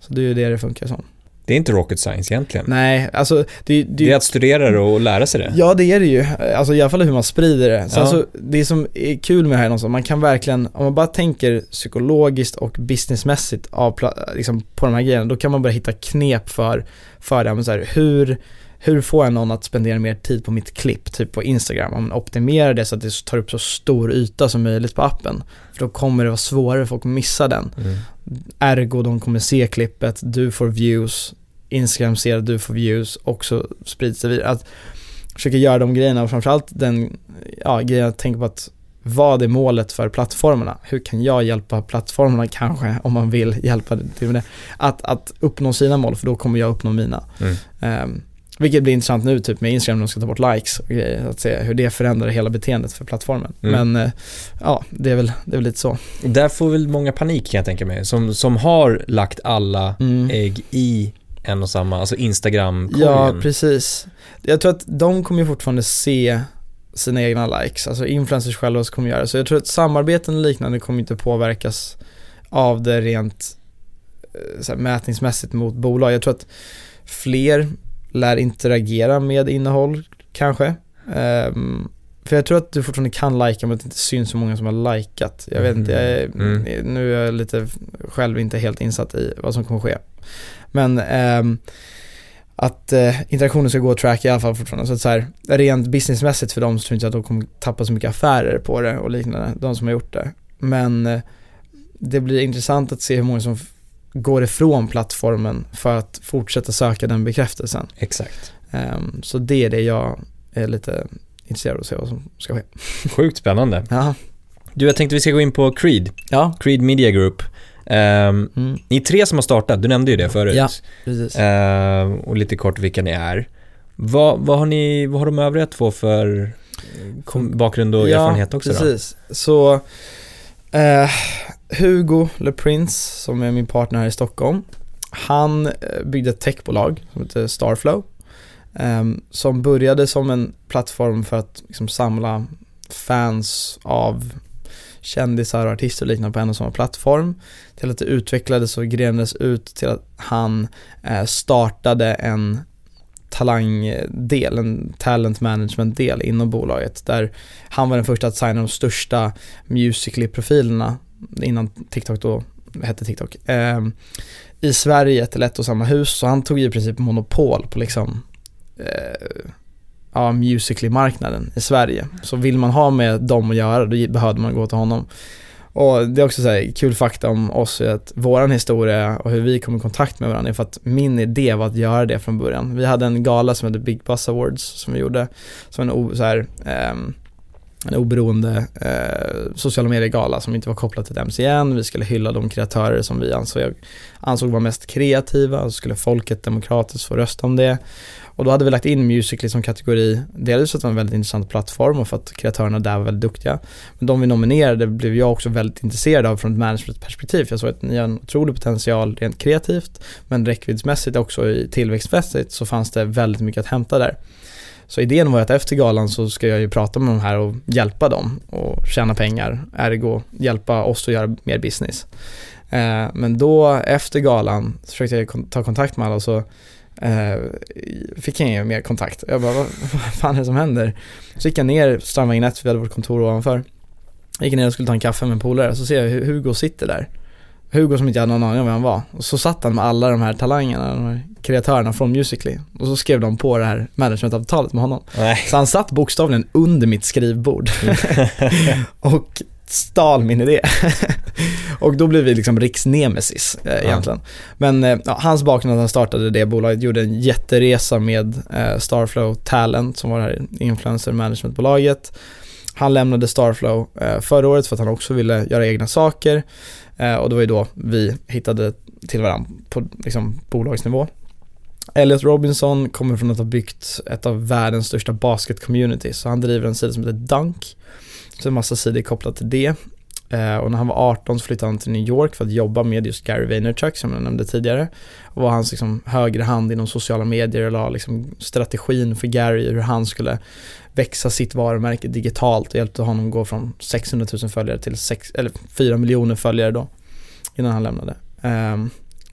Så det är ju det det funkar som. Det är inte rocket science egentligen. Nej, alltså det, det, Det är att studera det och lära sig det. Ja det är det ju, alltså i alla fall hur man sprider det. Sen Ja. så, det som är kul med det här är man kan verkligen, om man bara tänker psykologiskt och businessmässigt av, liksom, på de här grejerna, då kan man börja hitta knep för, för det. Men så här, hur, hur får jag någon att spendera mer tid på mitt klipp, typ på Instagram? Om man optimerar det så att det tar upp så stor yta som möjligt på appen. För då kommer det vara svårare för folk att missa den. Mm. Ergo de kommer se klippet, du får views, Instagram ser att du får views och så sprids det vidare. Att försöka göra de grejerna och framförallt den ja, grejen att tänka på att vad är målet för plattformarna? Hur kan jag hjälpa plattformarna kanske, om man vill hjälpa till med det, att, att uppnå sina mål, för då kommer jag uppnå mina. Mm. Ehm, vilket blir intressant nu typ med Instagram när de ska ta bort likes och grejer, att se hur det förändrar hela beteendet för plattformen. Mm. Men eh, ja, det är, väl, det är väl lite så. Där får väl många panik kan jag tänka mig, som, som har lagt alla Mm. ägg i en och samma, alltså Instagram-korgen. Ja, precis. Jag tror att de kommer ju fortfarande se sina egna likes, alltså influencers själva kommer göra det. Så jag tror att samarbeten och liknande kommer inte påverkas av det rent eh, så här, mätningsmässigt mot bolag. Jag tror att fler lär interagera med innehåll kanske. Ehm, för jag tror att du fortfarande kan lika men det inte syns så många som har likat. Jag vet inte, jag är, Mm. nu är jag lite själv inte helt insatt i vad som kommer ske. Men ehm, att eh, interaktionen ska gå att tracka i alla fall fortfarande. Så att så här, rent businessmässigt för dem så tror jag inte att de kommer tappa så mycket affärer på det och liknande, de som har gjort det. Men eh, det blir intressant att se hur många som går ifrån plattformen för att fortsätta söka den bekräftelsen. Exakt. Ehm, så det är det jag är lite intresserad av att se vad som ska ske. Sjukt spännande. Ja, Du, jag tänkte vi ska gå in på Creed, ja, Creed Media Group. Ehm, mm. ni är tre som har startat, du nämnde ju det förut. Ja. precis. Ehm, och lite kort vilka ni är. Vad, vad, har ni, vad har de övriga två för eh, bakgrund och erfarenhet också då? precis. Så eh, Hugo LePrince, som är min partner här i Stockholm, han eh, byggde ett techbolag som heter Starflow. Ehm, som började som en plattform för att liksom, samla fans av kändisar och artister och liknande på en och samma plattform. Till att det utvecklades och grenades ut till att han eh, startade en talangdel, en talent management-del inom bolaget där han var den första att signa de största Musical.ly-profilerna innan TikTok då hette TikTok. Eh, I Sverige till ett och samma hus, så han tog i princip monopol på liksom eh, ja, Musical.ly-marknaden i Sverige. Så vill man ha med dem att göra, då behövde man gå till honom. Och det är också så här, kul fakta om oss, att våran historia och hur vi kom i kontakt med varandra är för att min idé var att göra det från början. Vi hade en gala som hette Big Buzz Awards som vi gjorde, som en, så här, um, en oberoende eh, sociala medier-gala som inte var kopplad till MCN. Vi skulle hylla de kreatörer som vi ansåg, ansåg var mest kreativa och så skulle folket demokratiskt få rösta om det. Och då hade vi lagt in Musical.ly som kategori, Delvis för att det var en väldigt intressant plattform och för att kreatörerna där var väldigt duktiga. Men de vi nominerade blev jag också väldigt intresserad av från ett managementperspektiv. Jag såg att ni har en otrolig potential rent kreativt, men räckviddsmässigt också i tillväxtmässigt så fanns det väldigt mycket att hämta där. Så idén var att efter galan så ska jag ju prata med de här och hjälpa dem och tjäna pengar, ergo hjälpa oss att göra mer business. Eh, men då efter galan så försökte jag ta kontakt med alla och så eh, fick jag ingen mer kontakt. Jag bara, vad, vad fan är det som händer? Så gick jag ner Strandvägen 1, vi hade vårt kontor ovanför. Jag gick ner och skulle ta en kaffe med en polare, så ser jag hur Hugo sitter där. Hugo som inte hade någon aning om vem han var. Och så satt han med alla de här talangerna, de här kreatörerna från Musical.ly. Och så skrev de på det här managementavtalet med honom. Nej. Så han satt bokstavligen under mitt skrivbord. och stal min idé. och då blev vi liksom riksnemesis eh, egentligen. Ja. Men eh, hans bakgrund att han startade det bolaget, gjorde en jätteresa med eh, Starflow Talent som var det här influencer managementbolaget. Han lämnade Starflow eh, förra året för att han också ville göra egna saker. Eh, och det var ju då vi hittade till varandra på liksom, bolagsnivå. Elliot Robinson kommer från att ha byggt ett av världens största basket-communities. Så han driver en sida som heter Dunk. Så en massa sidor kopplat till det. Eh, och när han var 18 så flyttade han till New York för att jobba med just Gary Vaynerchuk som jag nämnde tidigare. Och var hans liksom, högre hand inom sociala medier och la liksom, strategin för Gary hur han skulle växa sitt varumärke digitalt och hjälpte honom gå från 600 000 följare till 6, eller 4 miljoner följare då innan han lämnade. Um,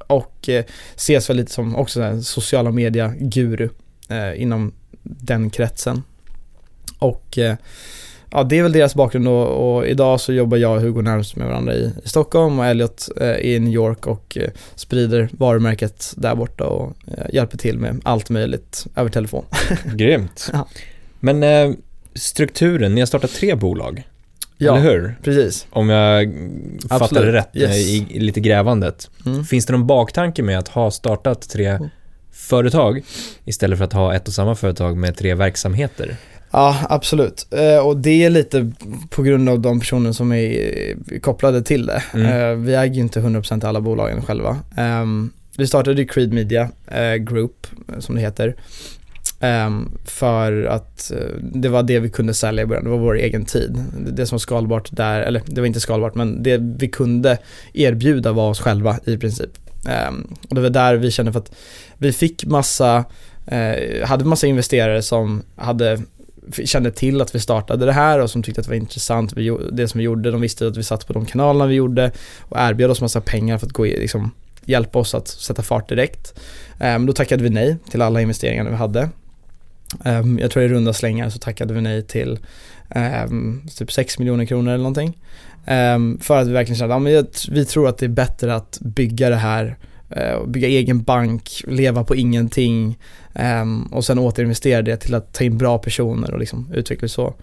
och eh, ses väl lite som också en sociala media-guru eh, inom den kretsen. Och eh, ja, det är väl deras bakgrund och, och, idag så jobbar jag och Hugo närmast med varandra i, i Stockholm och Elliot eh, i New York och eh, sprider varumärket där borta och eh, hjälper till med allt möjligt över telefon. Grymt. Ja. Men eh, strukturen, ni har startat tre bolag. Ja, eller hur? precis. Om jag fattar det rätt yes. i, i, lite grävandet. Mm. Finns det någon baktanke med att ha startat tre mm. företag istället för att ha ett och samma företag med tre verksamheter? Ja, absolut. Eh, och det är lite på grund av de personer som är kopplade till det. Mm. Eh, vi äger ju inte 100% alla bolagen själva. Eh, vi startade Creed Media eh, Group, som det heter. Um, för att det var det vi kunde sälja i början, det var vår egen tid. Det som var skalbart där, eller det var inte skalbart men det vi kunde erbjuda var oss själva i princip. Um, och det var där vi kände för att vi fick massa, hade massa investerare som hade kände till att vi startade det här och som tyckte att det var intressant, det som vi gjorde. De visste att vi satt på de kanalerna vi gjorde och erbjöd oss massa pengar för att gå, liksom, hjälpa oss att sätta fart direkt. Um, då tackade vi nej till alla investeringar vi hade. Um, jag tror i runda slängar så tackade vi nej till um, typ 6 miljoner kronor eller någonting. För att vi verkligen kände att ja, vi tror att det är bättre att bygga det här Eh, bygga egen bank, leva på ingenting ehm, och sen återinvestera det till att ta in bra personer och liksom utveckla så.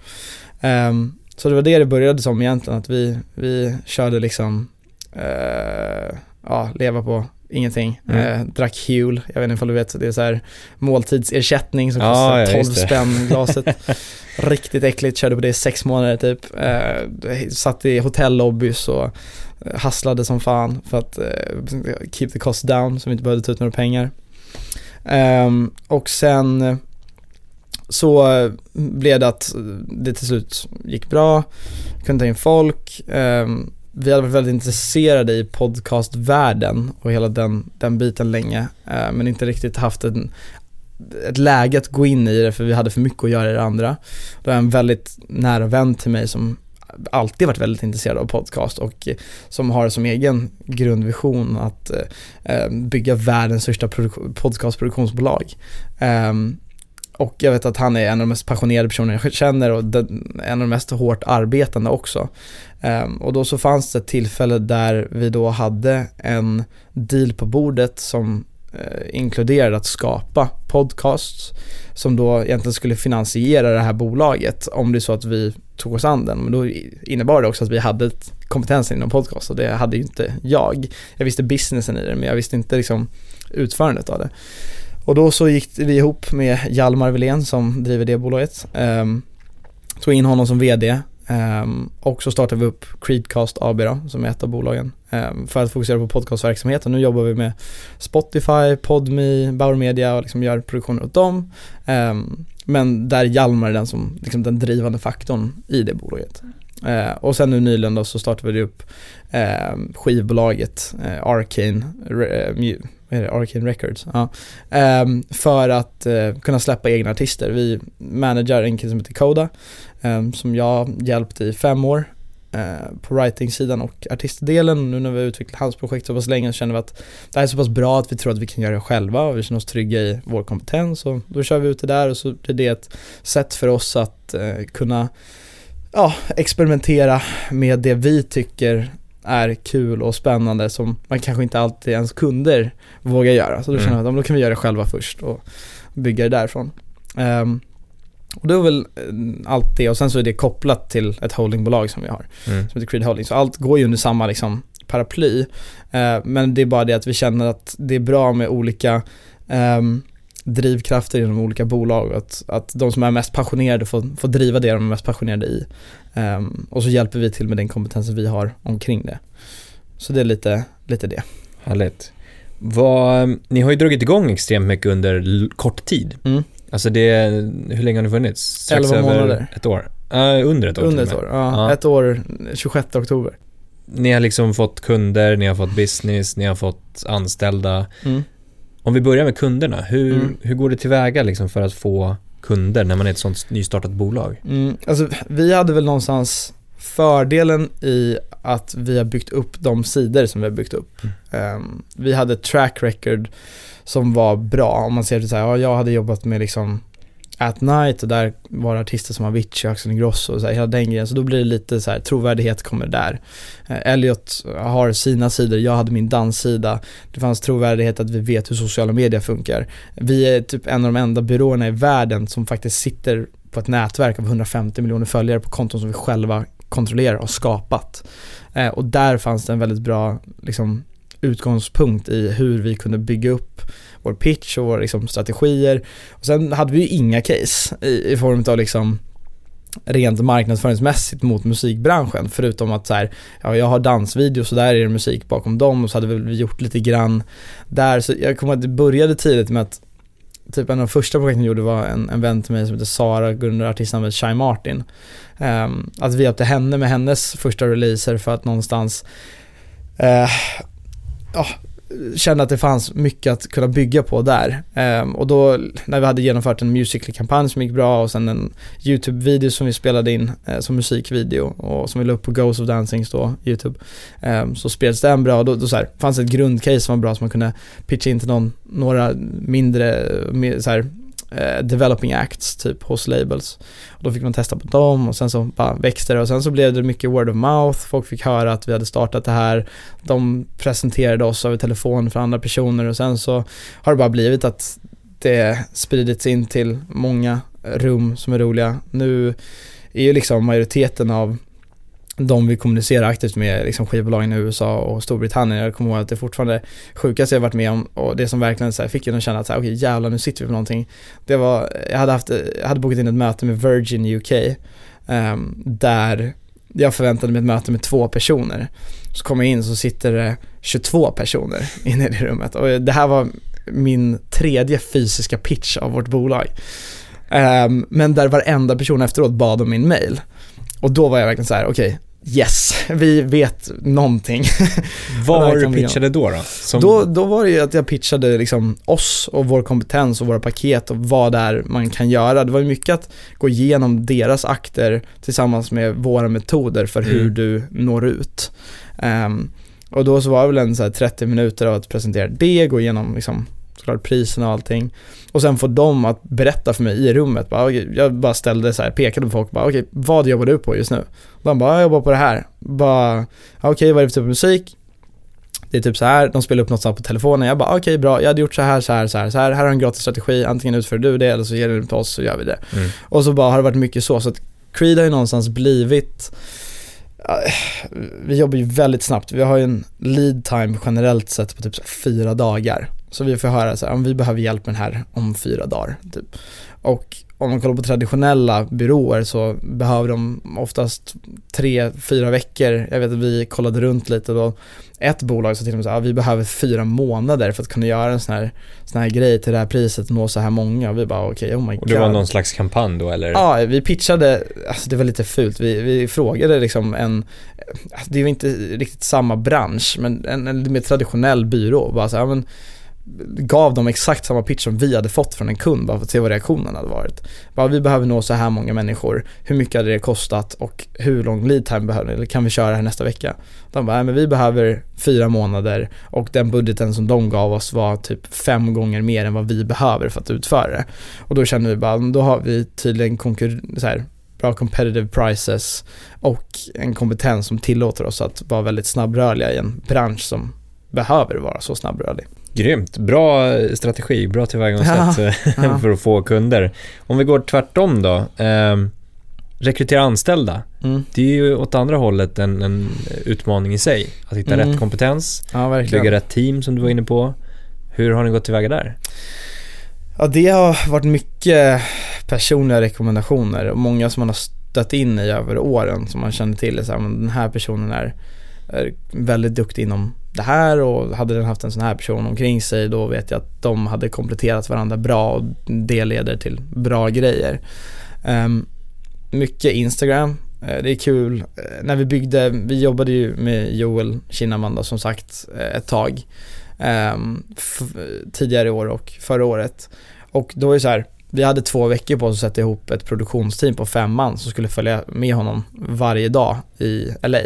Ehm, så det var det det började som egentligen, att vi, vi körde liksom uh, ja, leva på ingenting. Mm. Eh, drack Huel, jag vet inte om du vet, det är så här måltidsersättning som kostar ja, 12 spänn glaset. Riktigt äckligt, körde på det i sex månader typ. Eh, satt i hotellobbys och eh, hasslade som fan för att eh, keep the cost down så vi inte behövde ta ut några pengar. Um, och sen så blev det att det till slut gick bra, kunde ta in folk. Um, vi hade varit väldigt intresserade i podcastvärlden och hela den, den biten länge. Eh, men inte riktigt haft en, ett läge att gå in i det för vi hade för mycket att göra i det andra. Då är en väldigt nära vän till mig som alltid varit väldigt intresserad av podcast och eh, som har som egen grundvision att eh, eh bygga världens största podcastproduktionsbolag. Um, och jag vet att han är en av de mest passionerade personerna jag känner och den, en av de mest hårt arbetande också. Um, och då så fanns det ett tillfälle där vi då hade en deal på bordet som uh, inkluderade att skapa podcasts som då egentligen skulle finansiera det här bolaget om det är så att vi tog oss an den. Men då innebar det också att vi hade kompetensen inom podcast och det hade ju inte jag. Jag visste businessen i det men jag visste inte liksom utförandet av det. Och då så gick vi ihop med Hjalmar Wilén som driver det bolaget. Um, tog in honom som VD um, ehm, och så startade vi upp Creedcast AB då, som är ett av bolagen um, för att fokusera på podcastverksamhet. Och nu jobbar vi med Spotify, Podme, Bauer Media och liksom gör produktioner åt dem. men där Hjalmar är den, som, liksom den drivande faktorn i det bolaget. Uh, och sen nu nyligen då så startade vi upp uh, skivbolaget uh, Arcane, uh, vad är det, Arcane Records, ja. Um, för att uh, kunna släppa egna artister. Vi managerar en kille som heter Koda, um, som jag hjälpt i fem år uh, på writing-sidan och artistdelen. Nu när vi har utvecklat hans projekt så pass länge så känner vi att det här är så pass bra att vi tror att vi kan göra det själva och vi känner oss trygga i vår kompetens och då kör vi ut det där och så blir det ett sätt för oss att uh, kunna ja, experimentera med det vi tycker är kul och spännande som man kanske inte alltid ens kunder vågar göra. Så då känner jag att då kan vi göra det själva först och bygga det därifrån. Um, och det är väl eh, allt det och sen så är det kopplat till ett holdingbolag som vi har, mm. som heter Creed Holding. Så allt går ju under samma liksom paraply. Uh, men det är bara det att vi känner att det är bra med olika um, drivkrafter inom olika bolag. Att, att de som är mest passionerade får, får driva det de är mest passionerade i. Um, och så hjälper vi till med den kompetensen vi har omkring det. Så det är lite, lite det. Härligt. Vad, ni har ju dragit igång extremt mycket under kort tid. Mm. Alltså det, hur länge har ni funnits? Strax 11 månader. ett år? Uh, under ett år Under ett år, ja. ja. Ett år, 26 oktober. Ni har liksom fått kunder, ni har fått business, ni har fått anställda. Mm. Om vi börjar med kunderna, hur, mm. hur går det tillväga liksom för att få kunder när man är ett sånt nystartat bolag? Mm, alltså, vi hade väl någonstans fördelen i att vi har byggt upp de sidor som vi har byggt upp. Mm. Um, vi hade track record som var bra. Om man ser det så här, ja, jag hade jobbat med liksom At Night och där var det artister som Avicii, Axel Ingrosso och så här, hela den grejen. Så då blir det lite så här, trovärdighet kommer där. Eh, Elliot har sina sidor, jag hade min danssida. Det fanns trovärdighet att vi vet hur sociala medier funkar. Vi är typ en av de enda byråerna i världen som faktiskt sitter på ett nätverk av 150 miljoner följare på konton som vi själva kontrollerar och skapat. Eh, och där fanns det en väldigt bra liksom, utgångspunkt i hur vi kunde bygga upp vår pitch och våra liksom, strategier. Och sen hade vi ju inga case i, i form av liksom rent marknadsföringsmässigt mot musikbranschen förutom att så här, ja jag har dansvideos och där är det musik bakom dem och så hade vi gjort lite grann där så jag kommer att det började tidigt med att typ en av de första projekten jag gjorde var en, en vän till mig som heter Sara, går under artistnamnet Shy Martin. Um, att vi hjälpte henne med hennes första releaser för att någonstans uh, ja, kände att det fanns mycket att kunna bygga på där. Um, och då när vi hade genomfört en Musical.ly-kampanj som gick bra och sen en YouTube-video som vi spelade in eh, som musikvideo och som vi la upp på Ghost of Dancings då, YouTube. Um, så spreds den bra och då, då så här, fanns ett grundcase som var bra som man kunde pitcha in till någon, några mindre så här, eh, developing acts typ hos labels. Och då fick man testa på dem och sen så bara växte det och sen så blev det mycket word of mouth. Folk fick höra att vi hade startat det här. De presenterade oss över telefon för andra personer och sen så har det bara blivit att det spridits in till många rum som är roliga. Nu är ju liksom majoriteten av de vi kommunicerar aktivt med, liksom skivbolagen i USA och Storbritannien. Jag kommer ihåg att det fortfarande sjukaste jag varit med om och det som verkligen så här, fick en att känna att så här, okej jävlar nu sitter vi på någonting. Det var, jag hade haft, jag hade bokat in ett möte med Virgin UK um, ehm, där jag förväntade mig ett möte med två personer. Så kommer jag in så sitter det 22 personer inne i det rummet och det här var min tredje fysiska pitch av vårt bolag. Um, men där varenda person efteråt bad om min mail. Och då var jag verkligen så här: okej, okay, yes, vi vet någonting. Vad var du pitchade då? då? Som, Då, då var det ju att jag pitchade liksom oss och vår kompetens och våra paket och vad det är man kan göra. Det var ju mycket att gå igenom deras akter tillsammans med våra metoder för hur Mm. du når ut. Ehm, och då så var det väl en så här 30 minuter av att presentera det, gå igenom liksom såklart priserna och allting. Och sen få dem att berätta för mig i rummet. Bara, okej, jag bara ställde så här, pekade på folk bara, okej, vad jobbar du på just nu? De bara, jag jobbar på det här. Bara, "Ja, okej, vad är det för typ av musik? Det är typ så här, de spelar upp något sånt på telefonen. Jag bara, okej bra, jag hade gjort så här, så här, så här, så här. Här har en gratis strategi, antingen utför du det eller så ger du det till oss så gör vi det. Mm. Och så bara har det varit mycket så. Så att Creed har ju någonstans blivit vi jobbar ju väldigt snabbt. Vi har ju en lead time generellt sett på typ fyra dagar. Så vi får höra så här, om vi behöver hjälp med den här om fyra dagar. Typ. Och om man kollar på traditionella byråer så behöver de oftast tre, fyra veckor. Jag vet att vi kollade runt lite då. Ett bolag sa till och med så här, vi behöver fyra månader för att kunna göra en sån här, sån här grej till det här priset och nå så här många. Och vi bara okej, oh my god. och det var någon slags kampanj då eller? Ja, vi pitchade, alltså det var lite fult, vi, vi frågade liksom en, det är ju inte riktigt samma bransch, men en, en mer traditionell byrå, bara så här, men gav dem exakt samma pitch som vi hade fått från en kund bara för att se vad reaktionen hade varit. Bara, vi behöver nå så här många människor, hur mycket hade det kostat och hur lång lead time behöver eller kan vi köra här nästa vecka? De bara, men vi behöver fyra månader och den budgeten som de gav oss var typ fem gånger mer än vad vi behöver för att utföra det. Och då kände vi bara, då har vi tydligen konkur- så här, bra competitive prices och en kompetens som tillåter oss att vara väldigt snabbrörliga i en bransch som behöver vara så snabbrörlig. Grymt, bra strategi, bra tillvägagångssätt eh, Ja. för att få kunder. Om vi går tvärtom då, eh, rekrytera anställda. Mm. Det är ju åt andra hållet en, en utmaning i sig. Att hitta Mm. rätt kompetens, Ja, bygga rätt team som du var inne på. Hur har ni gått tillväga där? Ja, det har varit mycket personliga rekommendationer och många som man har stött in i över åren som man känner till så här, den här personen är, är väldigt duktig inom det här och hade den haft en sån här person omkring sig då vet jag att de hade kompletterat varandra bra och det leder till bra grejer. Um, mycket Instagram, eh, det är kul. Eh, när vi byggde, vi jobbade ju med Joel Kinnaman då, som sagt eh, ett tag um, tidigare i år och förra året. Och då är det så här, vi hade två veckor på oss att sätta ihop ett produktionsteam på fem man som skulle följa med honom varje dag i LA.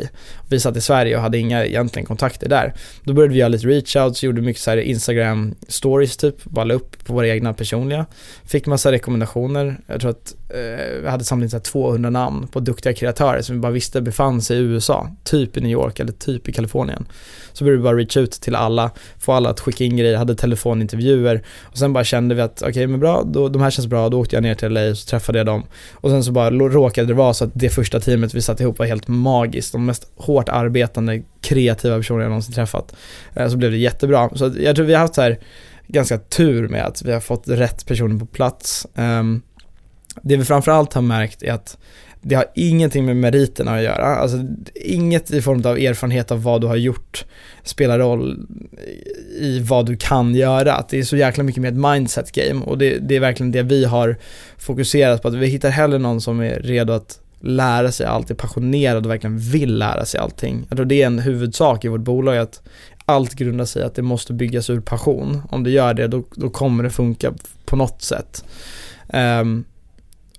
Vi satt i Sverige och hade inga egentligen kontakter där. Då började vi göra lite reachouts, gjorde mycket så här Instagram stories typ, bara la upp på våra egna personliga. Fick massa rekommendationer. Jag tror att eh, vi hade samlat in 200 namn på duktiga kreatörer som vi bara visste befann sig i USA, typ i New York eller typ i Kalifornien. Så började vi bara reach ut till alla, få alla att skicka in grejer, hade telefonintervjuer och sen bara kände vi att okej men bra, då, de här känns bra, då åkte jag ner till LA och så träffade jag dem och sen så bara råkade det vara så att det första teamet vi satte ihop var helt magiskt, de mest hårt arbetande, kreativa personer jag någonsin träffat. Eh, så blev det jättebra. Så jag tror vi har haft så här ganska tur med att vi har fått rätt personer på plats. Ehm, det vi framförallt har märkt är att det har ingenting med meriterna att göra. Alltså inget i form av erfarenhet av vad du har gjort spelar roll i vad du kan göra. Att det är så jäkla mycket mer ett mindset game och det, det är verkligen det vi har fokuserat på. Att vi hittar hellre någon som är redo att lära sig allt, är passionerad och verkligen vill lära sig allting. Jag tror det är en huvudsak i vårt bolag att allt grundar sig i att det måste byggas ur passion. Om det gör det, då, då kommer det funka på något sätt. Um,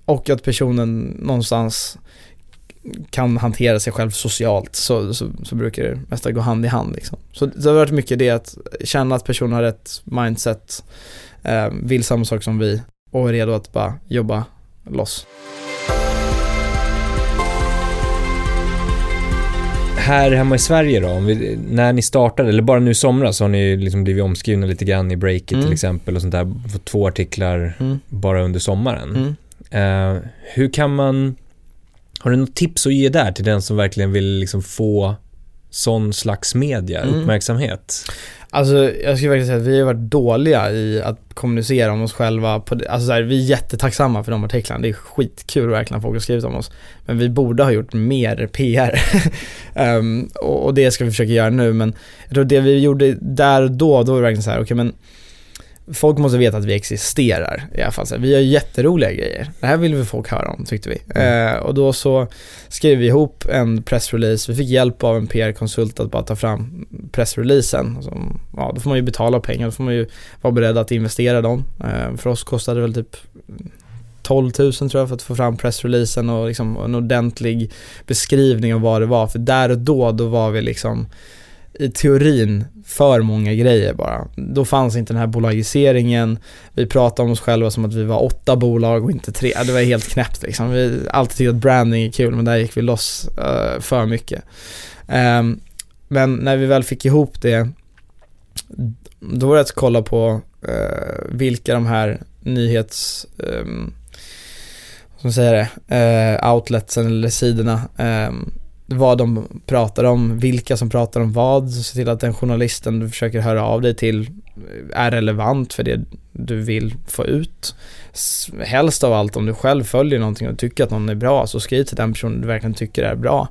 och att personen någonstans kan hantera sig själv socialt så, så, så brukar det mesta gå hand i hand liksom. Så, det har varit mycket det att känna att personen har rätt mindset, eh, vill samma sak som vi och är redo att bara jobba loss. Här hemma i Sverige då, vi, när ni startade, eller bara nu i somras så har ni liksom blivit omskrivna lite grann i Breakit Mm. till exempel och sånt där, fått två artiklar Mm. bara under sommaren. Mm. Eh, hur kan man, har du något tips att ge där till den som verkligen vill liksom få sån slags media, Mm. uppmärksamhet? Alltså jag skulle verkligen säga att vi har varit dåliga i att kommunicera om oss själva. På, alltså så här, vi är jättetacksamma för de artiklarna. Det är skitkul verkligen att folk har skrivit om oss. Men vi borde ha gjort mer PR. Ehm, och, och det ska vi försöka göra nu. Men jag tror det vi gjorde där och då, då var det verkligen så här, okej men folk måste veta att vi existerar i alla fall. Så vi gör jätteroliga grejer. Det här vill vi folk höra om tyckte vi. Mm. Eh, och då så skrev vi ihop en pressrelease. Vi fick hjälp av en PR-konsult att bara ta fram pressreleasen. Alltså, ja, då får man ju betala pengar, då får man ju vara beredd att investera dem. Eh, för oss kostade det väl typ 12 000 tror jag för att få fram pressreleasen och liksom en ordentlig beskrivning av vad det var. För där och då, då var vi liksom i teorin för många grejer bara. Då fanns inte den här bolagiseringen. Vi pratade om oss själva som att vi var åtta bolag och inte tre. Det var helt knäppt liksom. Vi alltid tyckt att branding är kul men där gick vi loss uh, för mycket. Um, men när vi väl fick ihop det, då var det att kolla på uh, vilka de här nyhets... Um, som säger det, eh, uh, outletsen eller sidorna um, vad de pratar om, vilka som pratar om vad, så se till att den journalisten du försöker höra av dig till är relevant för det du vill få ut. Helst av allt om du själv följer någonting och tycker att någon är bra, så skriv till den personen du verkligen tycker är bra.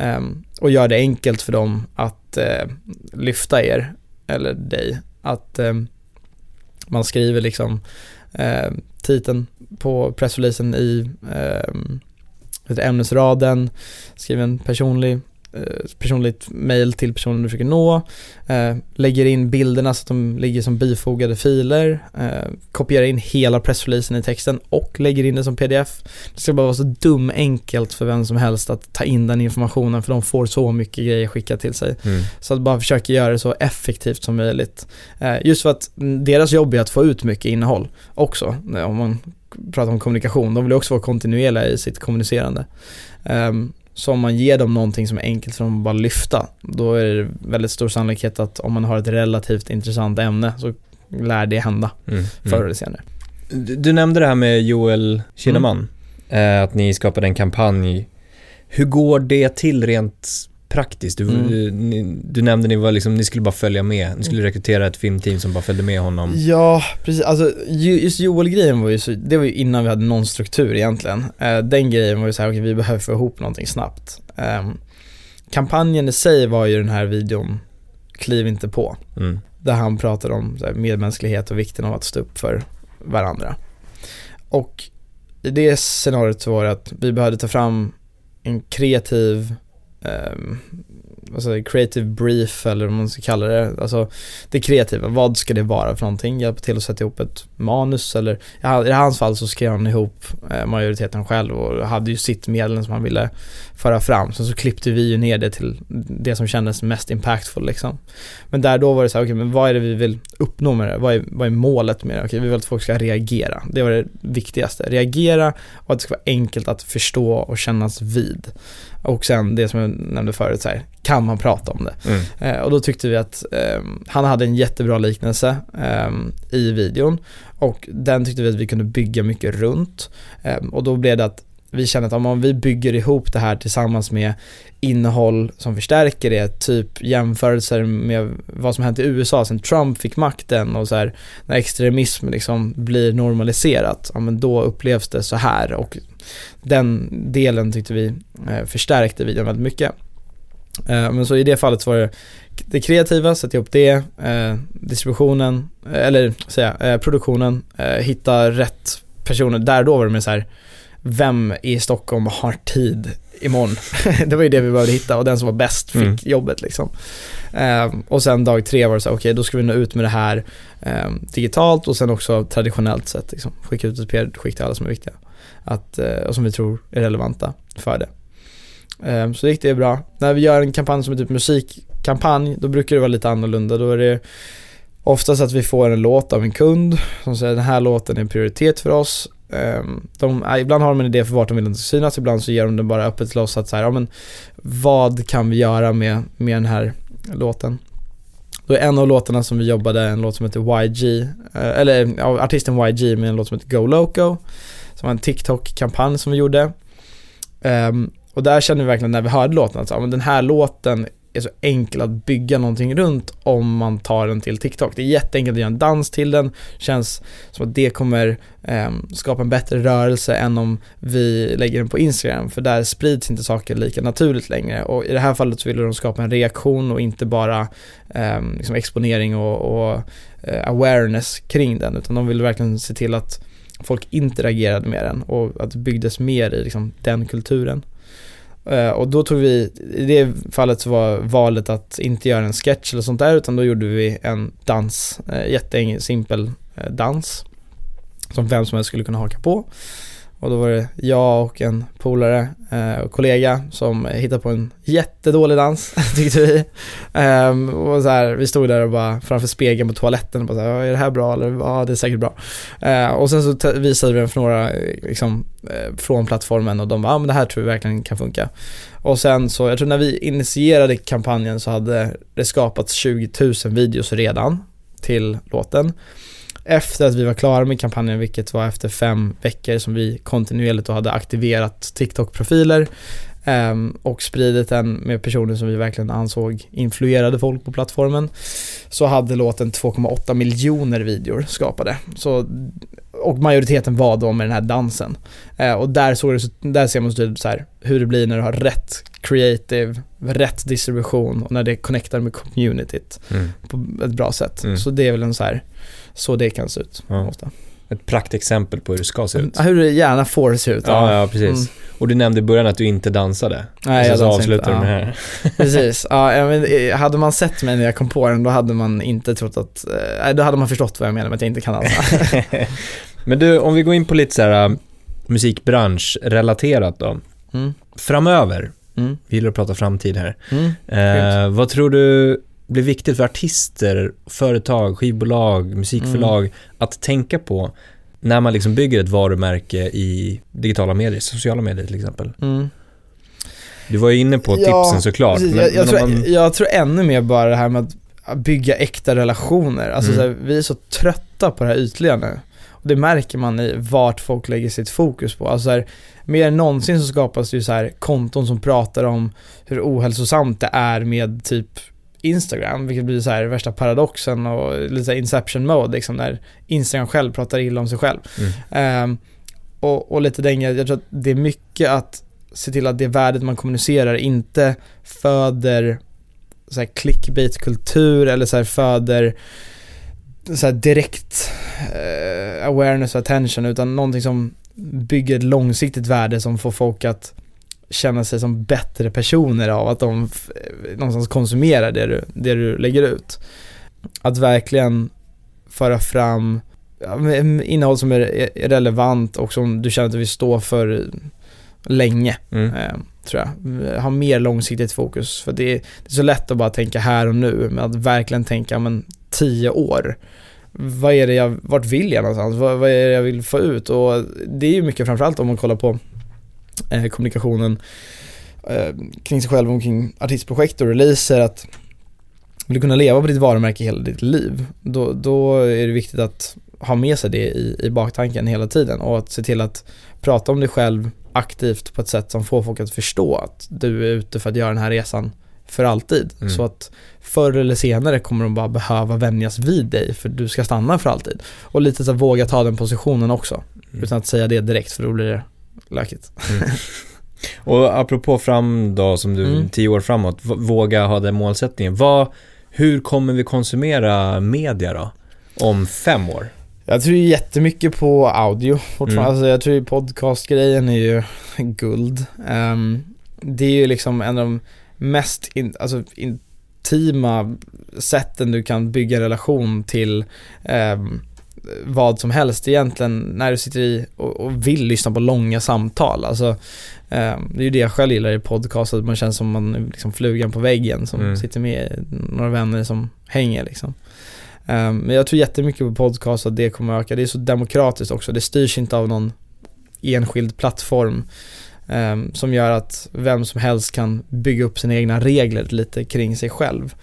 Um, och gör det enkelt för dem att uh, lyfta er, eller dig. Att um, man skriver liksom uh, titeln på pressreleasen i um, ämnesraden, skriver en personlig personligt mail till personen du försöker nå, eh, lägger in bilderna så att de ligger som bifogade filer, eh, kopierar in hela pressreleasen i texten och lägger in det som pdf. Det ska bara vara så dum enkelt för vem som helst att ta in den informationen för de får så mycket grejer skickat till sig. Mm. Så att bara försöka göra det så effektivt som möjligt. Eh, just för att deras jobb är att få ut mycket innehåll också, om man pratar om kommunikation. De vill också vara kontinuerliga i sitt kommunicerande. Um, så om man ger dem någonting som är enkelt för dem att bara lyfta, då är det väldigt stor sannolikhet att om man har ett relativt intressant ämne så lär det hända mm, mm. förr eller senare. Du, du, nämnde det här med Joel Kinnaman, mm. eh, att ni skapade en kampanj. Hur går det till rent praktiskt? Du, mm. du, ni, du nämnde ni var liksom, ni skulle bara följa med, ni skulle mm. rekrytera ett filmteam som bara följde med honom. Ja, precis. Alltså just Joel-grejen var ju så, det var ju innan vi hade någon struktur egentligen. Uh, den grejen var ju såhär, okej okay, vi behöver få ihop någonting snabbt. Um, kampanjen i sig var ju den här videon Kliv inte på. Mm. Där han pratade om här, medmänsklighet och vikten av att stå upp för varandra. Och i det scenariot så var det att vi behövde ta fram en kreativ um, alltså creative brief eller vad man ska kalla det. Alltså det kreativa, vad ska det vara för någonting? Hjälpa till att sätta ihop ett manus eller i hans fall så skrev han ihop eh, majoriteten själv och hade ju sitt medel som han ville föra fram. Sen så klippte vi ju ner det till det som kändes mest impactful liksom. Men där då var det så här, okej okay, men vad är det vi vill uppnå med det? Vad är, vad är målet med det? Okej, okay, vi vill att folk ska reagera. Det var det viktigaste. Reagera och att det ska vara enkelt att förstå och kännas vid. Och sen det som jag nämnde förut, så här, kan man prata om det? Mm. Eh, och då tyckte vi att eh, han hade en jättebra liknelse eh, i videon och den tyckte vi att vi kunde bygga mycket runt. Ehm, och då blev det att vi kände att om vi bygger ihop det här tillsammans med innehåll som förstärker det, typ jämförelser med vad som hänt i USA sen Trump fick makten och så här, när extremism liksom blir normaliserat, ja men då upplevs det så här och den delen tyckte vi eh, förstärkte videon väldigt mycket. Eh, men så i det fallet så var det det kreativa, sätta ihop det, eh, distributionen, eller säga, produktionen, hitta rätt personer. Där då var det med så här, vem i Stockholm har tid imorgon? det var ju det vi behövde hitta och den som var bäst fick mm. jobbet liksom. Um, och sen dag tre var det så okej okay, då ska vi nå ut med det här digitalt och sen också traditionellt sett liksom. Skicka ut ett PR-skick till alla som är viktiga. Att, och som vi tror är relevanta för det. Ehm, så det gick det bra. När vi gör en kampanj som är typ musikkampanj, då brukar det vara lite annorlunda. Då är det oftast att vi får en låt av en kund som säger den här låten är en prioritet för oss ehm, de, ibland har de en idé för vart de vill att det ska synas, ibland så ger de den bara öppet till oss att så här, ja men vad kan vi göra med, med den här låten? Då är en av låtarna som vi jobbade, en låt som heter YG, eh, eller ja, artisten YG med en låt som heter Go Loco, som var en TikTok-kampanj som vi gjorde. Um, och där kände vi verkligen när vi hörde låten att men den här låten är så enkel att bygga någonting runt om man tar den till TikTok. Det är jätteenkelt att göra en dans till den, känns som att det kommer eh, skapa en bättre rörelse än om vi lägger den på Instagram, för där sprids inte saker lika naturligt längre. Och i det här fallet så ville de skapa en reaktion och inte bara eh, liksom exponering och, och eh, awareness kring den, utan de ville verkligen se till att folk interagerade med den och att det byggdes mer i liksom, den kulturen. Eh, och då tog vi, i det fallet så var valet att inte göra en sketch eller sånt där utan då gjorde vi en dans, eh, uh, jättesimpel eh, dans som vem som helst skulle kunna haka på. Och då var det jag och en polare eh, och kollega som hittade på en jättedålig dans, tyckte vi. Um, och så här, vi stod där och bara framför spegeln på toaletten och bara så här, är det här bra? Eller ja, det är säkert bra. Uh, och sen så visade vi den för några eh, liksom, eh, från plattformen och de bara, ja men det här tror vi verkligen kan funka. Och sen så, jag tror när vi initierade kampanjen så hade det skapats 20 000 videos redan till låten efter att vi var klara med kampanjen, vilket var efter fem veckor som vi kontinuerligt hade aktiverat TikTok-profiler um, och spridit den med personer som vi verkligen ansåg influerade folk på plattformen, så hade låten 2,8 miljoner videor skapade. Så, och majoriteten var då med den här dansen. Uh, och där, såg det, där ser man så, så här, hur det blir när du har rätt creative, rätt distribution och när det connectar med communityt mm. på ett bra sätt. Mm. Så det är väl en så här så det kan se ut ja. ofta. Ett praktexempel på hur det ska se ut. Hur det gärna får se ut. Ja, ja, precis. Mm. Och du nämnde i början att du inte dansade. Nej, jag så avslutar du med det här. precis. Ja, men eh, hade man sett mig när jag kom på den, då hade man inte trott att, nej, eh, då hade man förstått vad jag menar med att jag inte kan dansa. men du, om vi går in på lite så här äh, musikbranschrelaterat då. Mm. Framöver, mm. vi gillar att prata framtid här. Mm. Eh, vad tror du blir viktigt för artister, företag, skivbolag, musikförlag mm. att tänka på när man liksom bygger ett varumärke i digitala medier, sociala medier till exempel. Mm. Du var ju inne på ja, tipsen såklart. Men, jag, jag, tror, man... jag, tror, ännu mer bara det här med att bygga äkta relationer. Alltså mm. här, vi är så trötta på det här ytliga nu. Och det märker man i vart folk lägger sitt fokus på. Alltså här, mer än någonsin så skapas det ju så här konton som pratar om hur ohälsosamt det är med typ Instagram, vilket blir så här värsta paradoxen och lite så inception mode liksom, när Instagram själv pratar illa om sig själv. Mm. Um, och, och, lite den jag tror att det är mycket att se till att det värdet man kommunicerar inte föder så här clickbait-kultur eller så här föder så direkt uh, awareness och attention utan någonting som bygger ett långsiktigt värde som får folk att känna sig som bättre personer av att de någonstans konsumerar det du, det du lägger ut. Att verkligen föra fram innehåll som är relevant och som du känner att du vill stå för länge, mm. eh, tror jag. Ha mer långsiktigt fokus, för det är, det är, så lätt att bara tänka här och nu, men att verkligen tänka, men tio år. Vad är det jag, vart vill jag någonstans? Vad, vad är det jag vill få ut? Och det är ju mycket framförallt om man kollar på eh, kommunikationen eh, kring sig själv och kring artistprojekt och releaser att vill du kunna leva på ditt varumärke hela ditt liv, då, då är det viktigt att ha med sig det i, i baktanken hela tiden och att se till att prata om dig själv aktivt på ett sätt som får folk att förstå att du är ute för att göra den här resan för alltid. Mm. Så att förr eller senare kommer de bara behöva vänjas vid dig för du ska stanna för alltid. Och lite så att våga ta den positionen också. Mm. Utan att säga det direkt för då blir det lökigt. Mm. Och apropå fram då, som du, mm. tio år framåt, våga ha den målsättningen. Vad, hur kommer vi konsumera media då? Om fem år? Jag tror jättemycket på audio fortfarande. Mm. Alltså jag tror podcastgrejen är ju guld. Um, det är ju liksom en av de mest in, alltså intima sätten du kan bygga relation till um, vad som helst egentligen när du sitter i och, och vill lyssna på långa samtal. Alltså, eh, det är ju det jag själv gillar i podcast, att man känns som man är liksom flugan på väggen som mm. sitter med några vänner som hänger liksom. Eh, men jag tror jättemycket på podcast att det kommer att öka. Det är så demokratiskt också. Det styrs inte av någon enskild plattform eh, som gör att vem som helst kan bygga upp sina egna regler lite kring sig själv.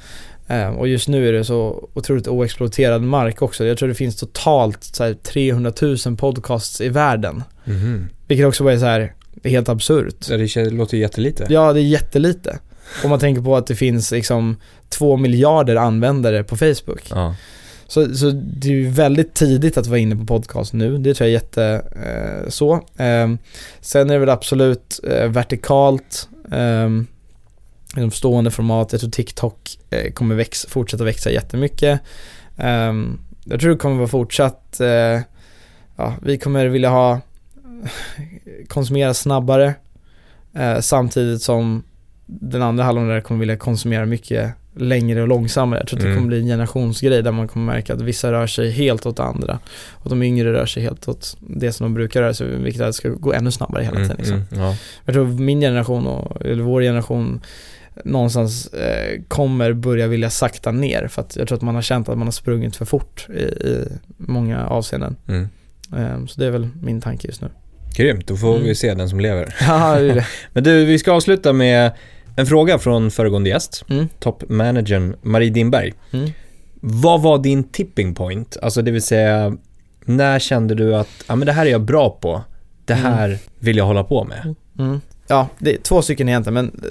Ehm, och just nu är det så otroligt oexploaterad mark också. Jag tror det finns totalt så här, 300 000 podcasts i världen. Mm. Vilket också bara är så här, helt absurt. Ja, det låter jättelite. Ja, det är jättelite. Om man tänker på att det finns liksom två miljarder användare på Facebook. Ja. Så, så det är ju väldigt tidigt att vara inne på podcast nu, det tror jag är jätte eh, så. Eh, sen är det väl absolut eh, vertikalt, de stående format, jag tror TikTok eh, kommer växa, fortsätta växa jättemycket. Eh, jag tror det kommer vara fortsatt, eh, ja, vi kommer vilja ha, konsumera snabbare eh, samtidigt som den andra halvan där kommer vilja konsumera mycket längre och långsammare. Jag tror att det Mm. kommer bli en generationsgrej där man kommer märka att vissa rör sig helt åt andra och de yngre rör sig helt åt det som de brukar röra sig, vilket är att det ska gå ännu snabbare hela tiden. Liksom. Mm, mm, ja. Jag tror min generation, och, eller vår generation, någonstans eh, kommer börja vilja sakta ner för att jag tror att man har känt att man har sprungit för fort i, i många avseenden. Mm. Eh, så det är väl min tanke just nu. Grymt, då får Mm. vi se den som lever. Ja, det är det. Men du, vi ska avsluta med en fråga från föregående gäst, Mm. toppmanagern Marie Dimberg. Mm. Vad var din tipping point? Alltså det vill säga, när kände du att ja, men det här är jag bra på, det Mm. här vill jag hålla på med? Ja, det är två stycken egentligen, men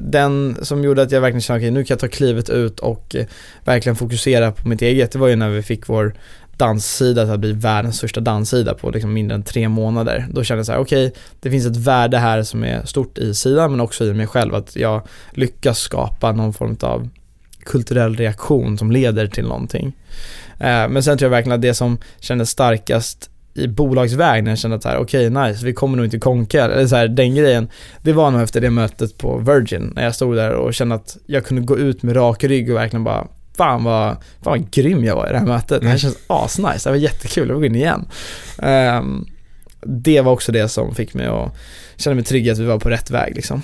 den som gjorde att jag verkligen kände, okej nu kan jag ta klivet ut och eh, verkligen fokusera på mitt eget, det var ju när vi fick vår danssida till att bli världens största danssida på liksom mindre än tre månader. Då kände jag så här, okej, det finns ett värde här som är stort i sidan, men också i mig själv, att jag lyckas skapa någon form av kulturell reaktion som leder till någonting. Eh, men sen tror jag verkligen att det som kändes starkast i bolagsväg när jag kände att okej nice, vi kommer nog inte konka, eller så här, den grejen, det var nog efter det mötet på Virgin, när jag stod där och kände att jag kunde gå ut med rak rygg och verkligen bara Fan vad, fan vad grym jag var i det här mötet. Det här Mm. känns asnice, det var jättekul, jag vill gå in igen. Ehm, det var också det som fick mig att känna mig trygg att vi var på rätt väg liksom.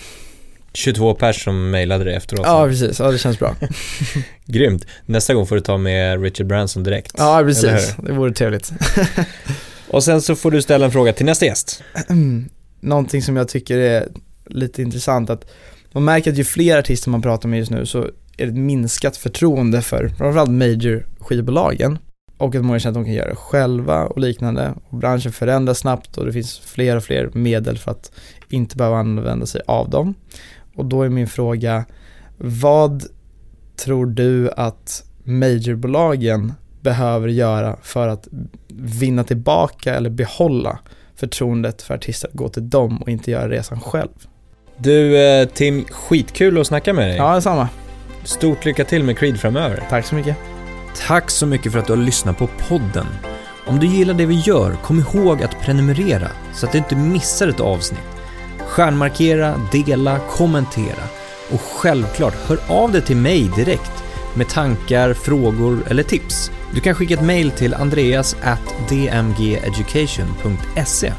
22 pers som mejlade dig efteråt. Ja precis, ja det känns bra. Grymt. Nästa gång får du ta med Richard Branson direkt. Ja precis, det vore trevligt. Och sen så får du ställa en fråga till nästa gäst. Mm. Någonting som jag tycker är lite intressant att man märker att ju fler artister man pratar med just nu så är det ett minskat förtroende för framförallt major skivbolagen och att många känner att de kan göra det själva och liknande. Och branschen förändras snabbt och det finns fler och fler medel för att inte behöva använda sig av dem. Och då är min fråga, vad tror du att majorbolagen behöver göra för att vinna tillbaka eller behålla förtroendet för artister att gå till dem och inte göra resan själv? Du eh, Tim, skitkul att snacka med dig. Ja, detsamma. Stort lycka till med Creed framöver. Tack så mycket. Tack så mycket för att du har lyssnat på podden. Om du gillar det vi gör, kom ihåg att prenumerera så att du inte missar ett avsnitt. Stjärnmarkera, dela, kommentera och självklart hör av dig till mig direkt med tankar, frågor eller tips. Du kan skicka ett mejl till andreas at dmgeducation.se